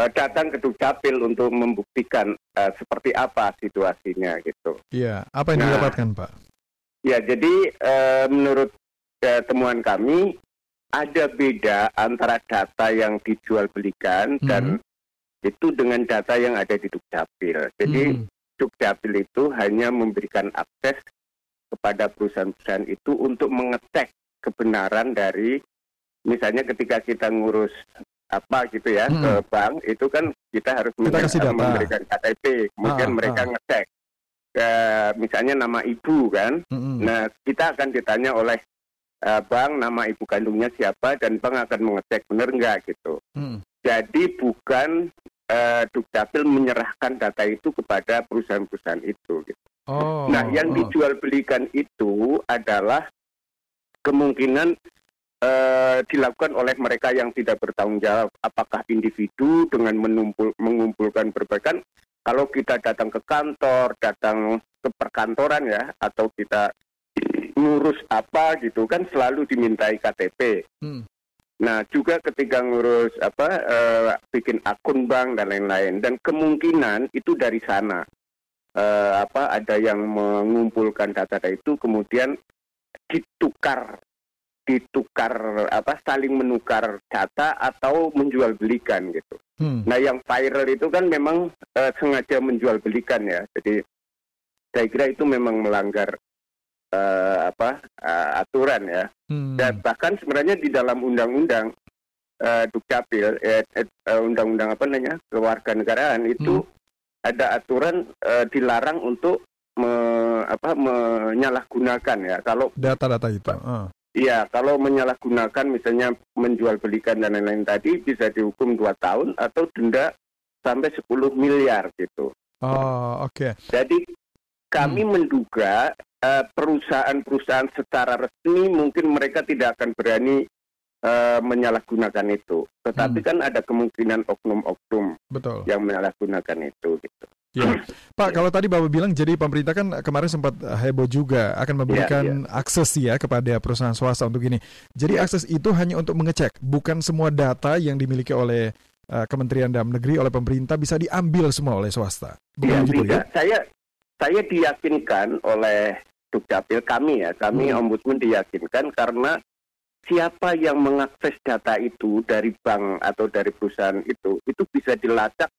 uh, datang ke Dukcapil untuk membuktikan uh, seperti apa situasinya gitu. Iya, apa yang nah, didapatkan Pak? Ya, jadi uh, menurut uh, temuan kami ada beda antara data yang dijual belikan hmm. dan itu dengan data yang ada di Dukcapil. Jadi hmm. Dukcapil itu hanya memberikan akses kepada perusahaan-perusahaan itu untuk mengecek kebenaran dari misalnya ketika kita ngurus apa gitu ya hmm. ke bank itu kan kita harus kita kasih data. memberikan KTP kemudian ah, mereka ah. ngecek uh, misalnya nama ibu kan hmm. nah kita akan ditanya oleh uh, bank nama ibu kandungnya siapa dan bank akan mengecek benar nggak gitu hmm. jadi bukan uh, dukcapil menyerahkan data itu kepada perusahaan-perusahaan itu gitu oh, nah yang oh. dijual belikan itu adalah kemungkinan uh, dilakukan oleh mereka yang tidak bertanggung jawab. Apakah individu dengan menumpul, mengumpulkan berbagai kalau kita datang ke kantor, datang ke perkantoran ya, atau kita ngurus apa gitu kan selalu dimintai KTP. Hmm. Nah juga ketika ngurus apa uh, bikin akun bank dan lain-lain dan kemungkinan itu dari sana uh, apa ada yang mengumpulkan data-data itu kemudian ditukar ditukar apa saling menukar data atau menjual belikan gitu. Hmm. Nah yang viral itu kan memang uh, sengaja menjual belikan ya. Jadi saya kira itu memang melanggar uh, apa uh, aturan ya. Hmm. Dan bahkan sebenarnya di dalam undang-undang uh, dukcapil eh, uh, undang-undang apa namanya kewarganegaraan itu hmm. ada aturan uh, dilarang untuk me, apa menyalahgunakan ya kalau data-data itu. Uh. Iya, kalau menyalahgunakan misalnya menjual belikan dan lain-lain tadi bisa dihukum dua tahun atau denda sampai 10 miliar gitu. Oh, oke. Okay. Jadi kami hmm. menduga uh, perusahaan-perusahaan secara resmi mungkin mereka tidak akan berani uh, menyalahgunakan itu. Tetapi hmm. kan ada kemungkinan oknum-oknum yang menyalahgunakan itu gitu. Ya. Pak, kalau tadi Bapak bilang jadi pemerintah kan kemarin sempat heboh juga akan memberikan ya, ya. akses ya kepada perusahaan swasta untuk ini. Jadi akses itu hanya untuk mengecek, bukan semua data yang dimiliki oleh uh, Kementerian Dalam Negeri oleh pemerintah bisa diambil semua oleh swasta. Bukan ya, gitu ya? Saya saya diyakinkan oleh Dukcapil kami ya, kami hmm. ombudsman diyakinkan karena siapa yang mengakses data itu dari bank atau dari perusahaan itu itu bisa dilacak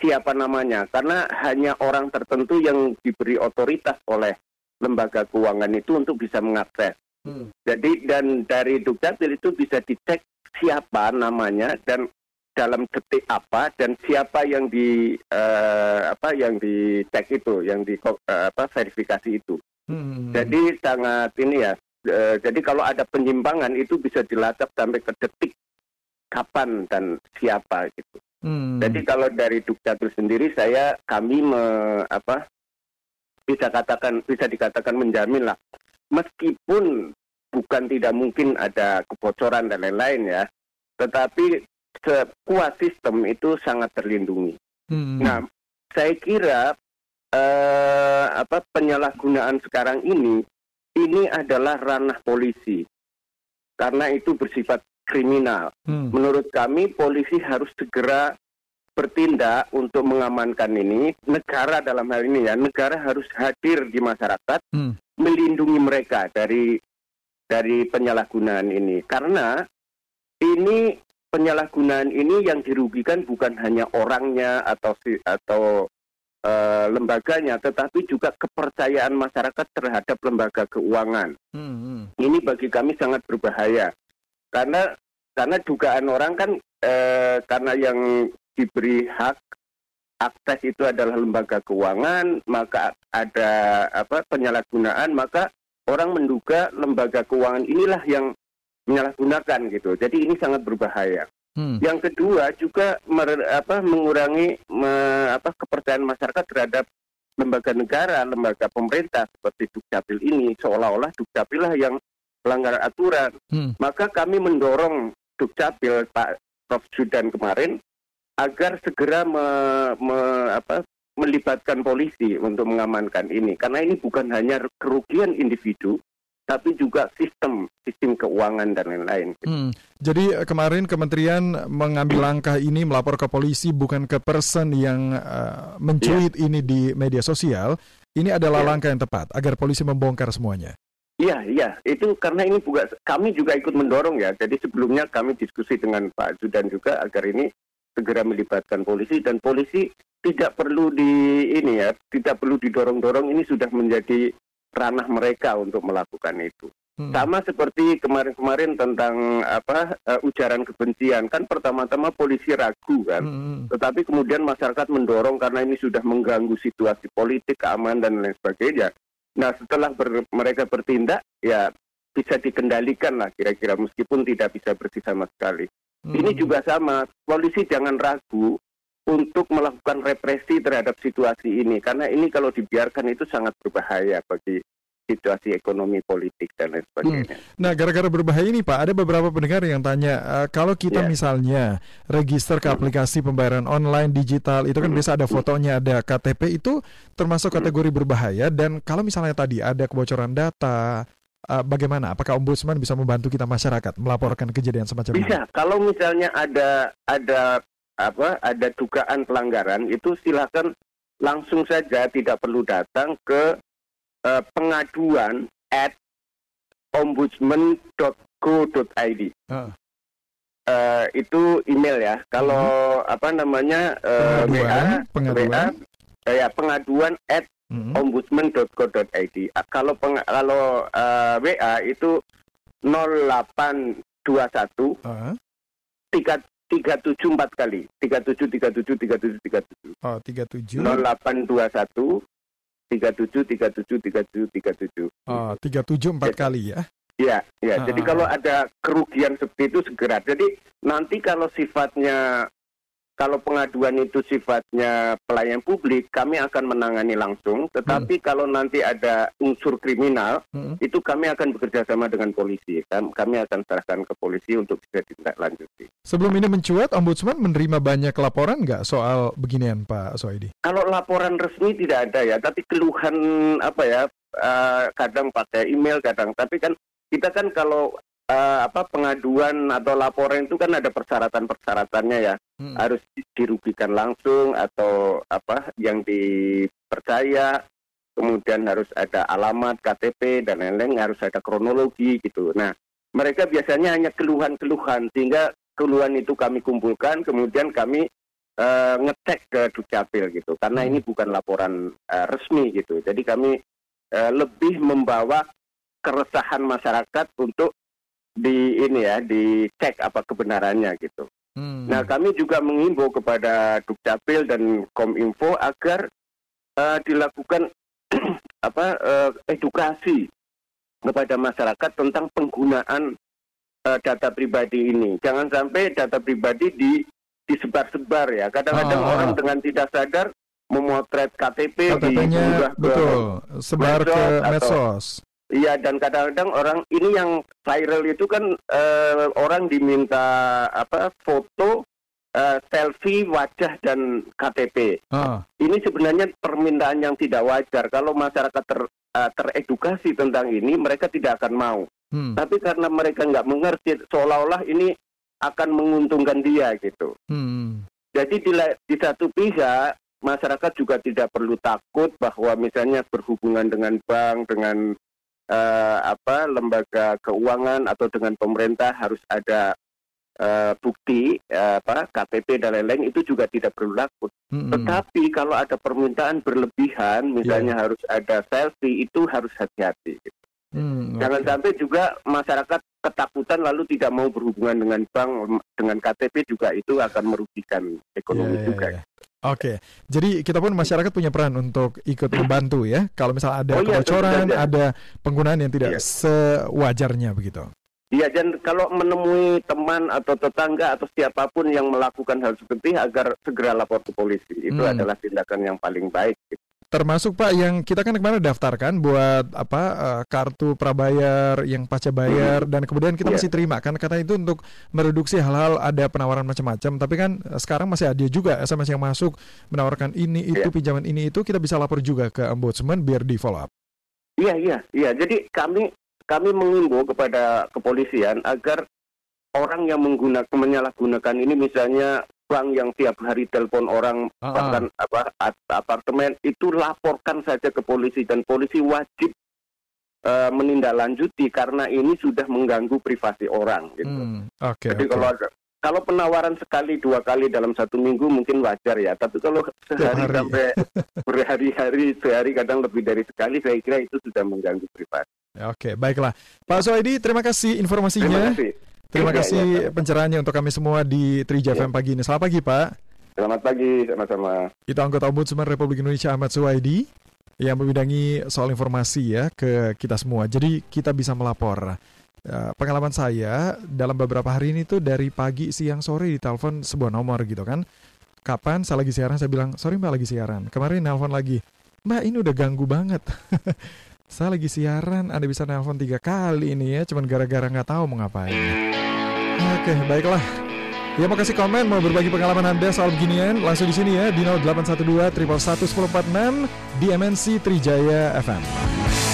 siapa namanya karena hanya orang tertentu yang diberi otoritas oleh lembaga keuangan itu untuk bisa mengakses. Hmm. Jadi dan dari dukcapil itu bisa dicek siapa namanya dan dalam detik apa dan siapa yang di uh, apa yang dicek itu, yang di uh, apa verifikasi itu. Hmm. Jadi sangat ini ya. Uh, jadi kalau ada penyimpangan itu bisa dilacak sampai ke detik kapan dan siapa gitu. Hmm. Jadi kalau dari dukcapil sendiri saya kami me, apa bisa katakan bisa dikatakan menjamin lah meskipun bukan tidak mungkin ada kebocoran dan lain-lain ya, tetapi sebuah sistem itu sangat terlindungi. Hmm. Nah, saya kira eh, apa penyalahgunaan sekarang ini ini adalah ranah polisi karena itu bersifat kriminal. Hmm. Menurut kami polisi harus segera bertindak untuk mengamankan ini. Negara dalam hal ini ya, negara harus hadir di masyarakat, hmm. melindungi mereka dari dari penyalahgunaan ini. Karena ini penyalahgunaan ini yang dirugikan bukan hanya orangnya atau atau uh, lembaganya, tetapi juga kepercayaan masyarakat terhadap lembaga keuangan. Hmm, hmm. Ini bagi kami sangat berbahaya karena karena dugaan orang kan uh, karena yang diberi hak akses itu adalah lembaga keuangan, maka ada apa penyalahgunaan, maka orang menduga lembaga keuangan inilah yang menyalahgunakan gitu. Jadi ini sangat berbahaya. Hmm. Yang kedua juga mer, apa, mengurangi me, apa, kepercayaan masyarakat terhadap lembaga negara, lembaga pemerintah seperti Dukcapil ini seolah-olah Dukcapil lah yang melanggar aturan. Hmm. Maka kami mendorong Dukcapil Pak Prof Sudan kemarin agar segera me, me, apa, melibatkan polisi untuk mengamankan ini karena ini bukan hanya kerugian individu tapi juga sistem sistem keuangan dan lain-lain. Hmm. Jadi eh, kemarin kementerian mengambil langkah ini melapor ke polisi bukan ke person yang uh, mencuit yeah. ini di media sosial. Ini adalah yeah. langkah yang tepat agar polisi membongkar semuanya. Iya, iya. Itu karena ini juga kami juga ikut mendorong ya. Jadi sebelumnya kami diskusi dengan Pak Judan juga agar ini segera melibatkan polisi dan polisi tidak perlu di ini ya, tidak perlu didorong-dorong. Ini sudah menjadi ranah mereka untuk melakukan itu. Hmm. Sama seperti kemarin-kemarin tentang apa uh, ujaran kebencian kan pertama-tama polisi ragu kan, hmm. tetapi kemudian masyarakat mendorong karena ini sudah mengganggu situasi politik, keamanan dan lain sebagainya. Nah setelah ber, mereka bertindak ya bisa dikendalikan lah kira-kira meskipun tidak bisa bersih sama sekali. Hmm. Ini juga sama, polisi jangan ragu untuk melakukan represi terhadap situasi ini karena ini kalau dibiarkan itu sangat berbahaya bagi situasi ekonomi politik dan lain sebagainya. Hmm. Nah, gara-gara berbahaya ini Pak, ada beberapa pendengar yang tanya, uh, kalau kita yeah. misalnya register ke hmm. aplikasi pembayaran online digital, itu kan hmm. biasa ada fotonya, ada KTP, itu termasuk hmm. kategori berbahaya. Dan kalau misalnya tadi ada kebocoran data, uh, bagaimana? Apakah ombudsman bisa membantu kita masyarakat melaporkan kejadian semacam bisa. ini? Bisa. Kalau misalnya ada ada apa ada dugaan pelanggaran itu silakan langsung saja tidak perlu datang ke uh, pengaduan at ombudsman.go.id. Uh. Uh, itu email ya. Kalau uh apa namanya uh, pengaduan, WA, pengaduan. WA uh, ya pengaduan at uh ombudsman.go.id. Uh, kalau peng, kalau uh, WA itu 0821 uh. tiga tiga tujuh empat kali tiga tujuh tiga tujuh tiga tujuh tiga tujuh oh tiga tujuh tiga tujuh tiga tujuh tiga tujuh tiga tujuh oh tiga tujuh empat kali ya Iya, ya. Ah. Jadi kalau ada kerugian seperti itu segera. Jadi nanti kalau sifatnya kalau pengaduan itu sifatnya pelayan publik, kami akan menangani langsung. Tetapi hmm. kalau nanti ada unsur kriminal, hmm. itu kami akan bekerja sama dengan polisi. Kami akan serahkan ke polisi untuk bisa ditindaklanjuti. Sebelum ini mencuat, Ombudsman menerima banyak laporan nggak soal beginian, Pak Soedi? Kalau laporan resmi tidak ada ya, tapi keluhan apa ya, uh, kadang pakai email, kadang. Tapi kan kita kan kalau uh, apa pengaduan atau laporan itu kan ada persyaratan-persyaratannya ya. Hmm. Harus dirugikan langsung atau apa yang dipercaya, kemudian harus ada alamat KTP dan lain-lain, harus ada kronologi gitu. Nah, mereka biasanya hanya keluhan-keluhan sehingga keluhan itu kami kumpulkan, kemudian kami uh, ngecek ke Dukcapil gitu. Karena hmm. ini bukan laporan uh, resmi gitu. Jadi kami uh, lebih membawa keresahan masyarakat untuk di ini ya dicek apa kebenarannya gitu. Hmm. Nah kami juga mengimbau kepada Dukcapil dan Kominfo agar uh, dilakukan apa uh, edukasi kepada masyarakat tentang penggunaan uh, data pribadi ini. Jangan sampai data pribadi di disebar-sebar ya. Kadang-kadang oh, orang dengan tidak sadar memotret KTP di betul sebar ke medsos. Iya dan kadang-kadang orang ini yang viral itu kan uh, orang diminta apa foto uh, selfie wajah dan KTP. Uh. Ini sebenarnya permintaan yang tidak wajar. Kalau masyarakat ter, uh, teredukasi tentang ini, mereka tidak akan mau. Hmm. Tapi karena mereka nggak mengerti, seolah-olah ini akan menguntungkan dia gitu. Hmm. Jadi di, di satu pihak masyarakat juga tidak perlu takut bahwa misalnya berhubungan dengan bank, dengan uh, apa lembaga keuangan atau dengan pemerintah harus ada uh, bukti uh, apa KTP dan lain-lain itu juga tidak perlu takut. Mm-hmm. Tetapi kalau ada permintaan berlebihan, misalnya yeah. harus ada selfie, itu harus hati-hati. Gitu. Mm, Jangan okay. sampai juga masyarakat ketakutan lalu tidak mau berhubungan dengan bank dengan KTP juga itu akan merugikan ekonomi yeah, juga. Yeah, yeah. Oke, jadi kita pun masyarakat punya peran untuk ikut membantu ya. Kalau misalnya ada oh, iya, kebocoran, iya, ada penggunaan yang tidak iya. sewajarnya begitu. Iya, dan kalau menemui teman atau tetangga atau siapa pun yang melakukan hal seperti agar segera lapor ke polisi, itu hmm. adalah tindakan yang paling baik. Gitu. Termasuk Pak yang kita kan kemarin daftarkan buat apa uh, kartu prabayar yang pasca bayar hmm. dan kemudian kita yeah. masih terima kan karena itu untuk mereduksi hal-hal ada penawaran macam-macam tapi kan eh, sekarang masih ada juga SMS yang masuk menawarkan ini itu yeah. pinjaman ini itu kita bisa lapor juga ke ombudsman biar di follow up. Iya iya iya jadi kami kami mengimbau kepada kepolisian agar orang yang menggunakan menyalahgunakan ini misalnya bank yang tiap hari telepon orang uh-huh. bahkan apa apartemen itu laporkan saja ke polisi dan polisi wajib uh, menindaklanjuti karena ini sudah mengganggu privasi orang gitu. Hmm, okay, Jadi okay. kalau kalau penawaran sekali dua kali dalam satu minggu mungkin wajar ya, tapi kalau sehari sampai berhari-hari sehari kadang lebih dari sekali, saya kira itu sudah mengganggu privasi. Oke, baiklah, Pak Soedi, terima kasih informasinya. Terima kasih. Terima ya, kasih ya, pencerahannya untuk kami semua di Trija ya. FM pagi ini. Selamat pagi, Pak. Selamat pagi, sama-sama. Itu anggota Ombudsman Republik Indonesia Ahmad Suwaidi yang membidangi soal informasi ya ke kita semua. Jadi kita bisa melapor. Uh, pengalaman saya dalam beberapa hari ini tuh dari pagi, siang, sore ditelepon sebuah nomor gitu kan. Kapan saya lagi siaran, saya bilang, sorry mbak lagi siaran. Kemarin nelpon lagi, mbak ini udah ganggu banget. saya lagi siaran, Anda bisa nelpon tiga kali ini ya, cuman gara-gara nggak tahu mau ngapain. Oke, baiklah. Ya mau kasih komen, mau berbagi pengalaman Anda soal beginian, langsung di sini ya di 0812 triple 1046 di MNC Trijaya FM.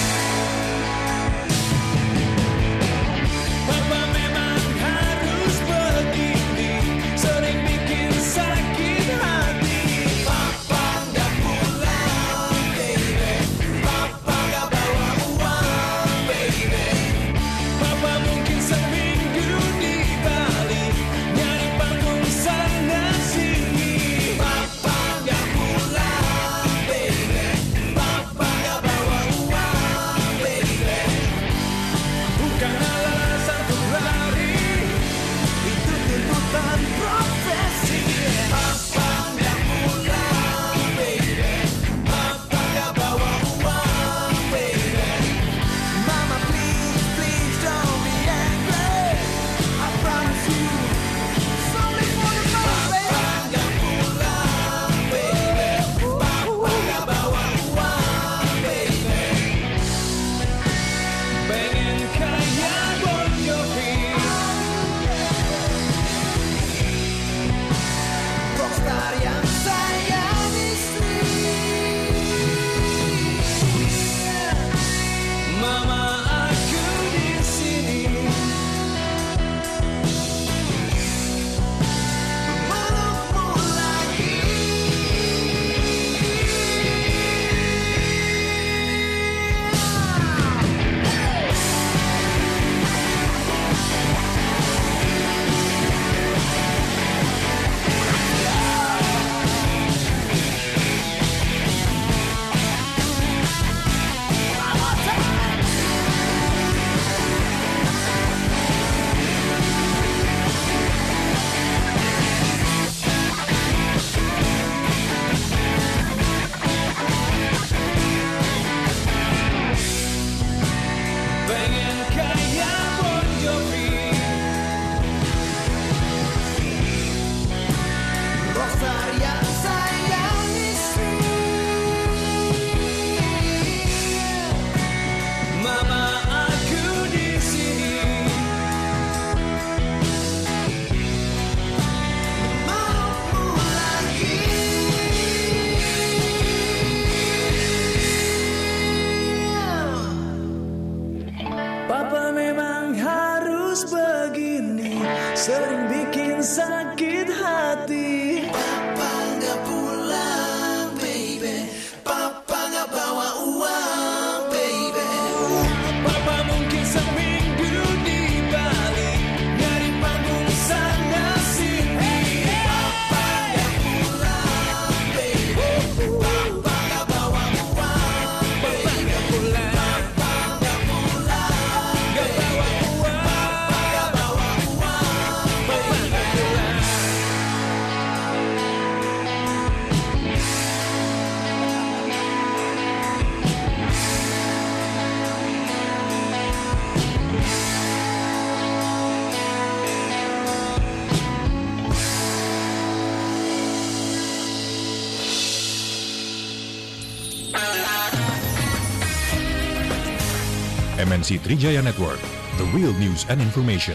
MNC Trijaya Network, the real news and information.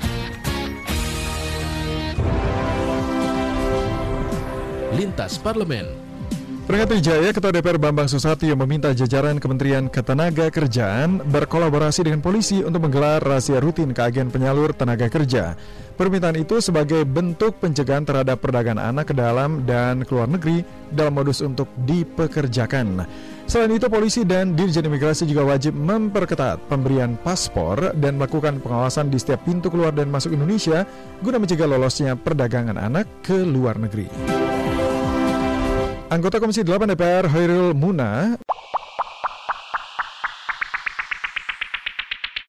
Lintas Parlemen. Peringkat Wijaya, Ketua DPR Bambang Susatyo meminta jajaran Kementerian Ketenaga Kerjaan berkolaborasi dengan polisi untuk menggelar rahasia rutin ke agen penyalur tenaga kerja. Permintaan itu sebagai bentuk pencegahan terhadap perdagangan anak ke dalam dan ke luar negeri dalam modus untuk dipekerjakan. Selain itu, polisi dan Dirjen Imigrasi juga wajib memperketat pemberian paspor dan melakukan pengawasan di setiap pintu keluar dan masuk Indonesia guna mencegah lolosnya perdagangan anak ke luar negeri. Anggota Komisi 8 DPR Hoirul Muna